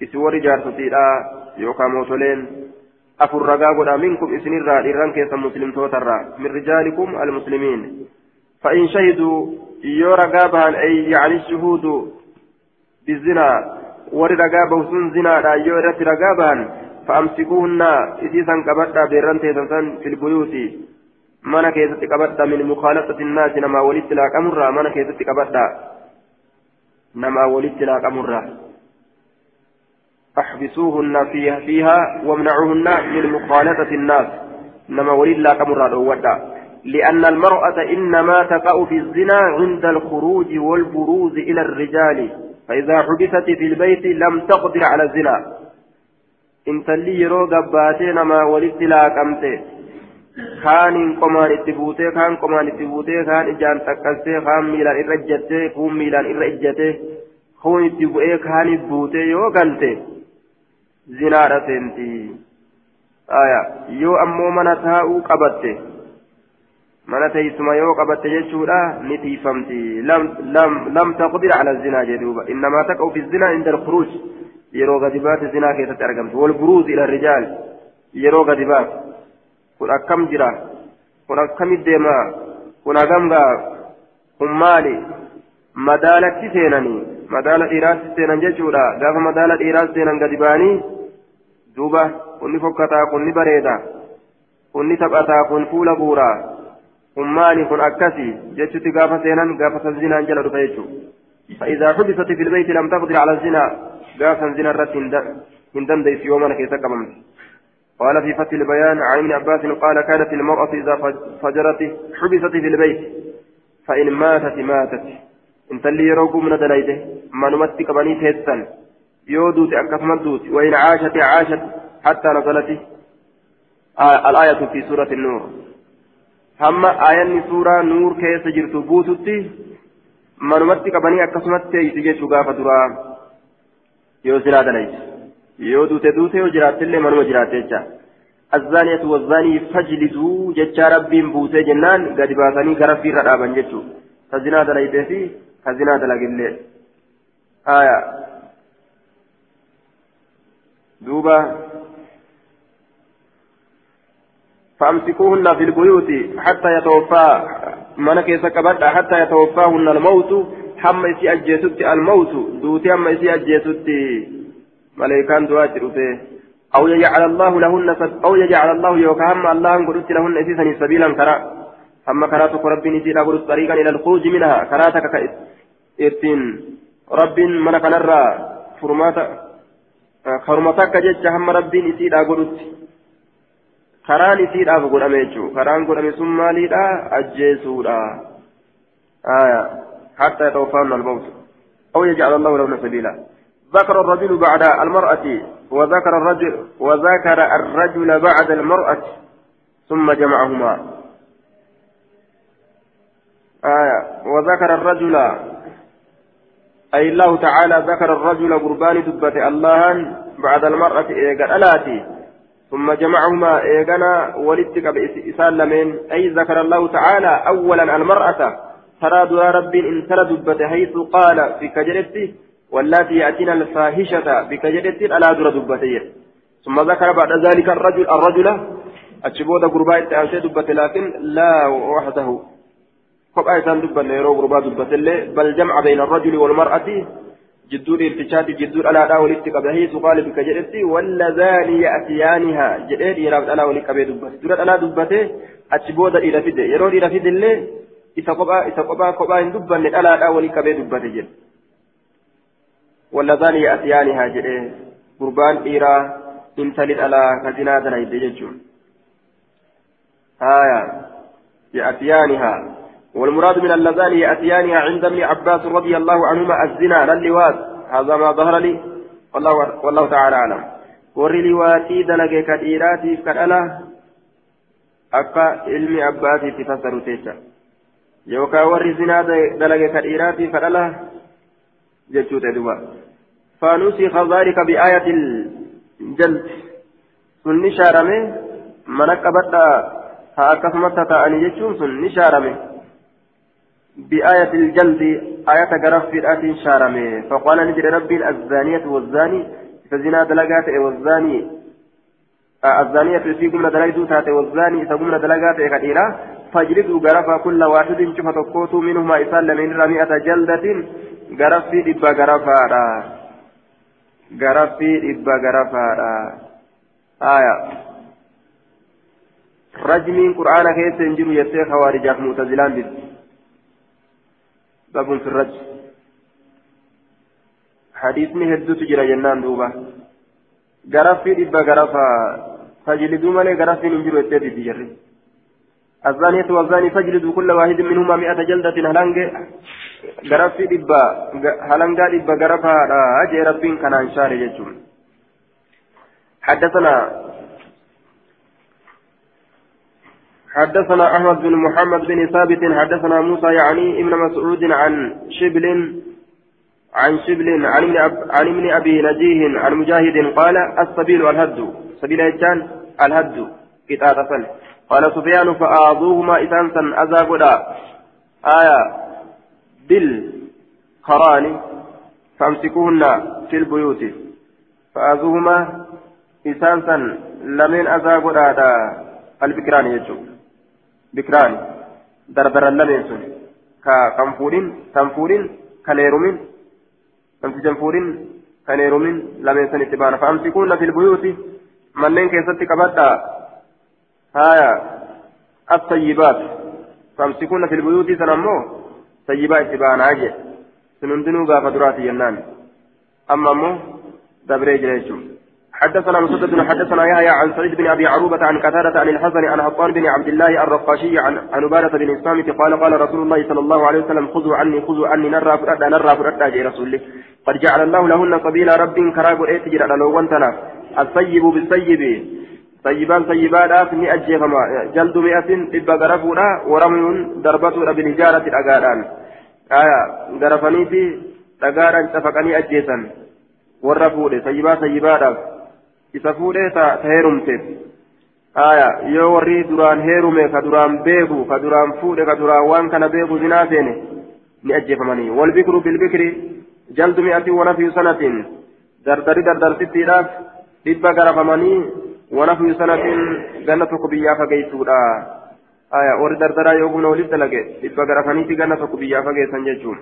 isi warri jaarsotiidha yookaan mootoleen. Afur ragaa godha minkum isinirraa dhiirran keessa muslimtootarraa min rijaalikum almuslimiin. فإن شهدوا يو رقابها أي يعني الشهود بالزنا ور رقابه سن زنا لا يو رت رقابها فأمسكوهن إسيسا كبدا بيران تيسان في البيوت mana keessatti qabadha min mukaalaqati innaasi namaa walitti laaqamurraa mana keessatti qabadha namaa walitti laaqamurraa. أحبسوهن فيها, فيها وامنعوهن من مخالطة الناس نما ولله كمرا دودا لأن المرأة إنما تقع في الزنا عند الخروج والبروز إلى الرجال. فإذا حبست في البيت لم تقدر على الزنا إن تلي يرو قباتي نما ولد لا kaaniin qomaan itti buutee kaan qomaan itti buutee kaan ijaan takkastee kaan miilaan irra ijjattee kuun miilaan irra ijjatee kuun itti bu'ee kaaniif buutee yoo galte zinaadha seenti yoo ammoo mana teessuma yoo qabatte jechuudha ni tiifamti lam taqdir ala zinaa jedhuuba innamaa taqa'u fi zinaa inda alkhuruuj yeroo gadi baate zinaa keessatti argamti walburuuz ila rijaal yeroo gadi baate kun akkam jira kun akkamit deema kun hagamgaa kun maali madaalatti seenanii madaala dhiiraatti seenan jechuudha gaafa madaala dhiiraatti seenan gadi ba'anii duuba kunni fokkataa kunni bareeda kunni taphataa kun fuula buuraa akkasi jechutti gaafa seenan gaafa san zinaan jala dhufa jechuudha. فإذا حبست في البيت لم تقدر على الزنا قافا زنا الرت هندن ديس يوما كيف قممت قال في فتح البيان عن ابن عباس قال كانت المرأة إذا فجرت حبست في البيت فإن ماتت ماتت إن تلي يروق من دليده ما نمتك بني تهتن يودوت أكثمت دوت وإن عاشت عاشت حتى نزلت آه الآية في سورة النور هم آية سورة نور كيس جرت بوتتي ما نمتك بني أكثمت تيجي غافة درا يوزنا دليده yoo duute duute yoo jiraattillee manuma jiraate jecha azzaaniyatu wazzaanii fajliduu jecha rabbiin buutee jennaan gadi baasanii gara fiirra dhaaban jechuu ka zinaa dalaydee fi ka zinaa dalagillee aya duuba فأمسكوهن في البيوت حتى يتوفى من كيس كبدا حتى يتوفاهن الموت. حما يسي أجيتت الموت. دوتي حما يسي أجيتت ملائكان رفه أو يجعل الله لهن سب أو يجعل الله يوكهم الله قلت لهن إسيسا سبيلا كرا. أما كراتك ربي نسير قلت طريقا إلى الخروج منها. كراتك كإتين رب من كنرى فرماتا فرمتك جج هم ربي نسير قلت karaan isiidhaaf godhame jechuun karaan godhame sun maaliidha? Ajjeesuudha. Hatta yatawaffaan almawtu. Aw yaj'al allahu lahu sabiila. ذكر الرجل بعد المرأة وذكر الرجل وذكر الرجل بعد المرأة ثم جمعهما آية وذكر الرجل أي الله تعالى ذكر الرجل قربان دبة الله بعد المرأة إيقان ألاتي ثم جمعهما إيقانا ولدتك بإسال لمن. أي ذكر الله تعالى أولا المرأة ترى رب إن ترى دبة حيث قال في كجرته واللاتي يأتين الفاحشة بكجدت على درة دبتين ثم ذكر بعد ذلك الرجل الرجل أتشبوذ قرباء التأنسي دبت لكن لا وحده. إنسان دبت ليرو قرباء دبت بل جمع بين الرجل والمرأة جدو الارتشاد جدو على داول اتقبه سقال بكجدت واللذان يأتيانها جديد يرابط على ولك دبت درة على دبته أتشبوذ إلى فده يرو إلى فده اللي إذا قبعة إذا قبعة قبعة دبت على داول دبت جد واللذان يأتيانها جئه قربان إيرا إن تلد على كزنا دلائد يجون آية يأتيانها. والمراد من اللذان يأتيانها عند ابن عباس رضي الله عنهما الزنا لا اللواط. هذا ما ظهر لي. والله, والله تعالى أعلم. dhiiraatiif ka dhala akka ilmi abbaatiitti fassaru jecha yookaan warri zinaa dalage ka dhiiraatiif ka dhala جتوت دوبا فنسخ ذلك بآية الجلد. سن شارمه من قبض هاكسمت تأني جتون سن شارمه بآية الجلد آية غرف في الآية شارمه فقال نجد ربي الزانية والزاني فزنا دلقات والزاني. الزانية في قمنا دلقات تاتي والزاني إذا قمنا دلقات كثيرة فاجلدوا غرفا كل واحد شفت قوتوا منهما إسال من رميئة جلدة. garaffii dhibba garafaadha garaffii dhibba garafaadha آية. رجمين قرآن كيس ينجر يتي خوارجاك معتزلان بد باب في الرجم حديثني هدو تجرى جنان دوبا. غرفي دبا غرفا فجلدوا مالي غرفي ننجر يتي تجري. الزانية والزاني فاجلدوا كل واحد منهما مئة جلدة هلنج غرفي دبا هلنجا دبا غرفا أجي ربين كان أنشار يجون حدثنا حدثنا أحمد بن محمد بن ثابت حدثنا موسى يعني ابن مسعود عن شبل عن شبل عن ابن, عن ابن أبي نجيه عن مجاهد قال السبيل الهد سبيل الجان الهد. كتابة قال سفيان فآذوهما إسانسا أزاقدا آية بالقران فامسكوهن في البيوت. فآذوهما إسانسا لمن أزاقدا البكران يجو. بكران دردر لمن سن كنفورين تنفورين كنيرومين أنت جنفورين كنيرومين لمن سن اتبانا فامسكوهن في البيوت منين كيستي كبدا هايا الطيبات فامسكون في البيوت سنمو طيبات اتباعنا عجل سنندنو غافة دراتي ينان أما مو دبري جريشو حدثنا مسدد حدثنا يحيى عن سعيد بن أبي عروبة عن قتادة عن الحسن عن حطان بن عبد الله الرقاشي عن عن عبادة بن الصامت قال قال رسول الله صلى الله عليه وسلم خذوا عني خذوا عني نرى فردا نرى فردا جي رسول قد جعل الله لهن سبيلا رب كراغ ايتجر على لو الطيب بالطيب طيبان طيبادhaaf ni ajjeefama jaldu mi'atin dhibba garafuudha waramuun darbatuudha bilhijaarati dhagaadhaan aya garafaniiti dhagaadhaan cafaqanii ajjeesan warra fuudhe tayyibaa tayyibaadhaaf isa fuudhee ta heerumteef aya yoo warri duraan heerume ka duraan beeku ka duraan fuudhe ka duraan waan kana beeku zinaa seene ni ajjeefamanii walbikru bilbikri jaldu mi'atin wanafiyu sanatin dardari dardarsittiidhaaf dhibba garafamanii ونفي سنة جنة بيا فقيتودا آية ور دردرا يوغنا ولد لقى إبقى رفنيتي جنة بيا فقيتن ججون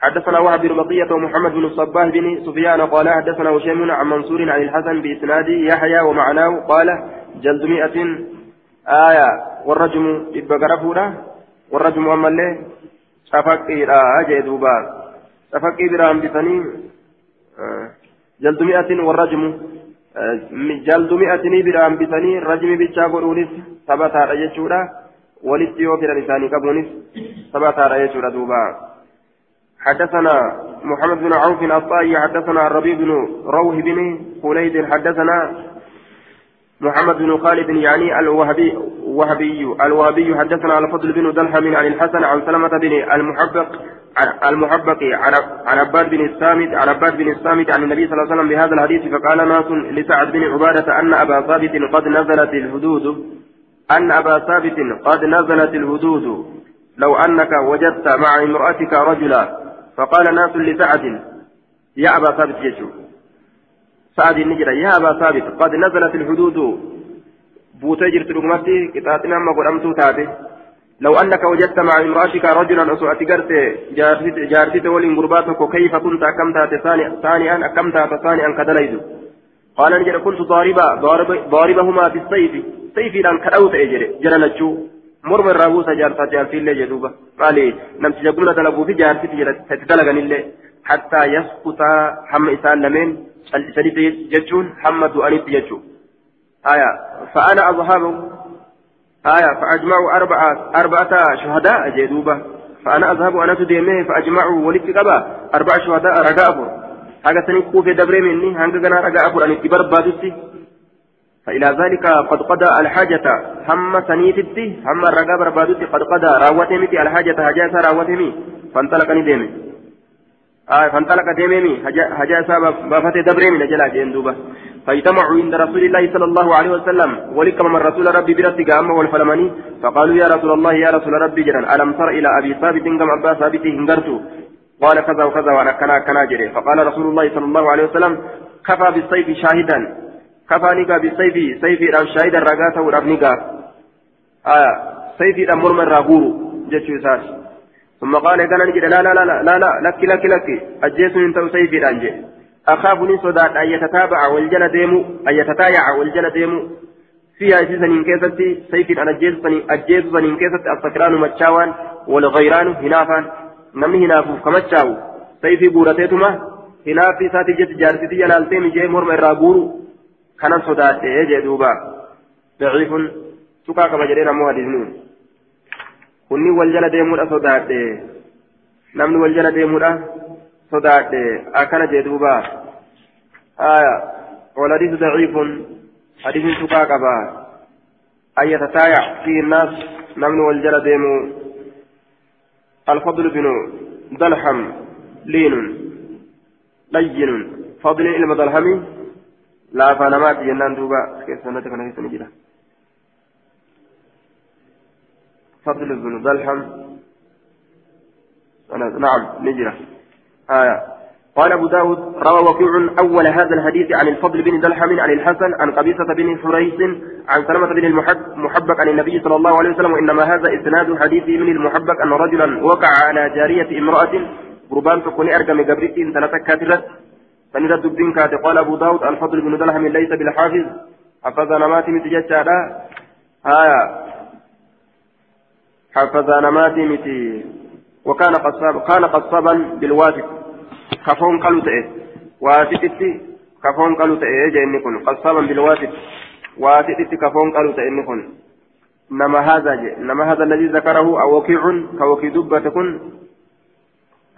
حدثنا وهب بن بقية ومحمد بن الصباه بن سفيان قال حدثنا هشام عن منصور عن الحسن بإسناد يحيى ومعناه قال جلد مئة آية والرجم إبقى رفودا والرجم أما اللي شفقي لا أجي دوبا. شفقي برام بثني آه جلد مئة والرجم jaldu mi'atinii bidhaan bitanii rajmi bichaa godhuunis taphataadha jechuudha walitti yoo fidan isaanii qabuunis taphataadha jechuudha duuba حدثنا محمد بن عوف الطائي حدثنا الربيع بن روح بن خليد حدثنا محمد بن خالد يعني الوهبي وهبي الوهبي حدثنا الفضل بن دلهم عن الحسن عن سلمة بن المحبق المحبق عن عباد بن السامت عن عباد بن السامت عن النبي صلى الله عليه وسلم بهذا الحديث فقال ناس لسعد بن عبادة أن أبا ثابت قد نزلت الحدود. أن أبا ثابت قد نزلت الحدود. لو أنك وجدت مع امرأتك رجلا فقال ناس لسعد يا أبا ثابت يجو سعد النجرة يا أبا ثابت قد نزلت الحدود. بوتجر تلقمتي كتاتنا ما قدمت تاتي لو أنك وجدت مع امرأتك رجلا أسوأت قرت جارتي ولين قرباتك كيف كنت أكمت ثانيا أكمت ثانيا كدليد قال نجد كنت ضاربا ضارب ضاربهما في السيف. سيفي لأن كأوت أجري جرى مرم الرابوس جارتا جارتي اللي جدوبا قال نمت جبنا دلقوا في جارتي تتدلقن اللي حتى يسقط حم إسان لمن شديد ججون حمد أنيت ججون آية فأنا أصحابه آية فأجمعوا أربعة أربعة شهداء جدوبة فأنا أذهب أنا تديمه فأجمعوا ولدت قبا أربع شهداء رجاء أبو هذا سنكو في دبر مني هنگا غنا رجاء أبو أن اتبار بادوسي فإلى ذلك قد قضى الحاجة. هم سنيتتي هم الرجاء بربادوسي قد قضى. راوتمي في الحاجة هجاسة راوتمي فانطلقني ديمي. آه فانطلق ديمي هجاسة بافت دبر من جلا جندوبة فاجتمعوا عند رسول الله صلى الله عليه وسلم. ولكم من رسول ربي برتك أمه والفلمني فقالوا يا رسول الله يا رسول ربي جرا ألم تر إلى أبي ثابت كم أبا ثابت هنجرت قال كذا وكذا وأنا كنا كنا جري. فقال رسول الله صلى الله عليه وسلم كفى بالسيف شاهدا. كفى نقا بالسيف سيف رام شاهدا رقاته ورب نقا. آية سيف رام مرمى الرغور جتشو ساس. ثم قال كان نجد لا لا لا لا لا لك لك لك أجيس من تو سيف رانجي. أخاف نصداد أن يتتابع والجل ديمو أن يتتايع والجل ديمو. فيها سيسن كيستي؟ سيف أنا أجيز سنين كيستي. السكران متشاوان والغيران هنافان. نمي هنافو كمتشاو. سيفي بورتيتما هنافي ساتي جت جارتي جلالتي مجي مرمى الرابور كان صداد إيه دوبا ضعيف سكا كما جرينا مو حديثنون كني والجل ديمو صداد نمني والجل ديمو صداد أكن جدوبا آية والحديث ضعيف حديث سكا كبا أن يتتايع فيه الناس نمن والجل ديمو الفضل بن دلحم لين لين فضل علم دلحمي لا فانمات جنان دوبا كيف سنة كان في سنجرة فضل بن دلحم نعم نجرة آية قال أبو داود روى وكيع أول هذا الحديث عن الفضل بن دلحم عن الحسن عن قبيصة بن حريث عن سلمة بن المحبك عن النبي صلى الله عليه وسلم وإنما هذا إسناد حديث من المحبك أن رجلا وقع على جارية امرأة قربان تكون أرقم قبرت إن ثلاثة كاترة فنرد الدين كات قال أبو داود الفضل بن دلحم ليس بالحافظ حفظ نماتي متججة آية حفظ نماتي متي وكان قصاب كان قصابا بالواجب كفون قالوا تأه واسطتي كفون قالوا تأه جئني كن قصابا بالواسط واسطتي كفون قالوا تأه كن نما هذا جئ نما هذا الذي ذكره أو وكيع كوكي دبة كن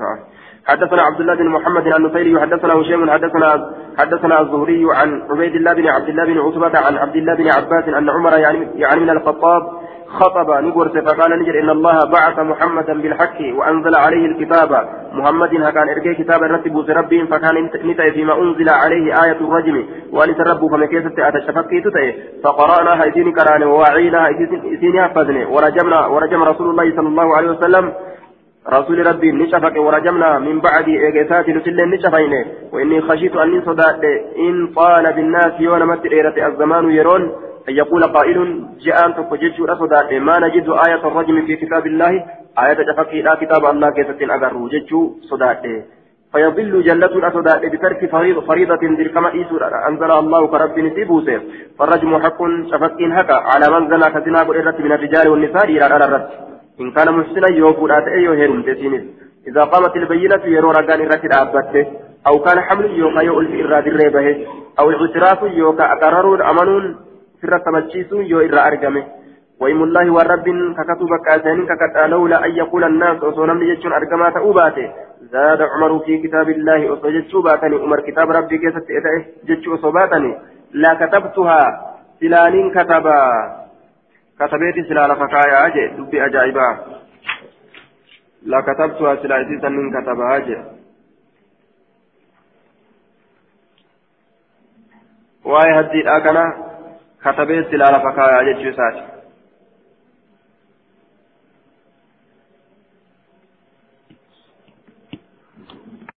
آه. حدثنا عبد الله بن محمد عن نفيل حدثنا هشام حدثنا حدثنا الزهري عن عبيد الله بن عبد الله بن عتبة عن عبد الله بن عباس أن عمر يعني, يعني من الخطاب خطب نقرس فقال نجر إن الله بعث محمدا بالحق وأنزل عليه الكتاب. محمد هكان إرقي كتابا رتب ربهم فكان نتأي فيما أنزل عليه آية الرجم. وأن تربوا فما كيست أتشفقي تتأي. فقرأناها إذين كران وواعيناها إذين حفظني ورجمنا ورجم رسول الله صلى الله عليه وسلم رسول ربي نشفك ورجمنا من بعد إيجاسات نسل نشفين وإني خشيت أن صدات إن طال بالناس يوم مت الزمان يرون. أن يقول قائل جاء أن تفجج أصدات ما نجد آية الرجم في كتاب الله؟ آية تفكي لا كتاب الله كيف أجر جج صدات فيضل جلة أصدات بترك فريضة ذي إيسور أنزل الله كرب نسيبوسه فالرجم حق شفك هكا. على من زنا كزنا من الرجال والنساء إلى الأرد إن كان محسنا يوفو لا تأيو هيرم تسينيس. إذا قامت البينة يرو رقان الركد أبته أو كان حمل يوكا يؤل في إراد الريبه أو الاعتراف يوكا أقررون أمنون سر تمشيس يو إرى أرقمه. وإم الله والرب ككتب كاسين ككتا لولا أن يقول الناس وصونا من يجون أرقما تأوباته. زاد عمر في كتاب الله وصجتشو باتني. عمر كتاب ربي كيست إتأه جتشو صباتني لا كتبتها. سلانين كتبا. كتبت سلالة فكايا أجي دبي أجائبا لا كتبتها سلالة سنين كتبها أجي. واي هدي أكنا كتبت سلالة فكايا أجي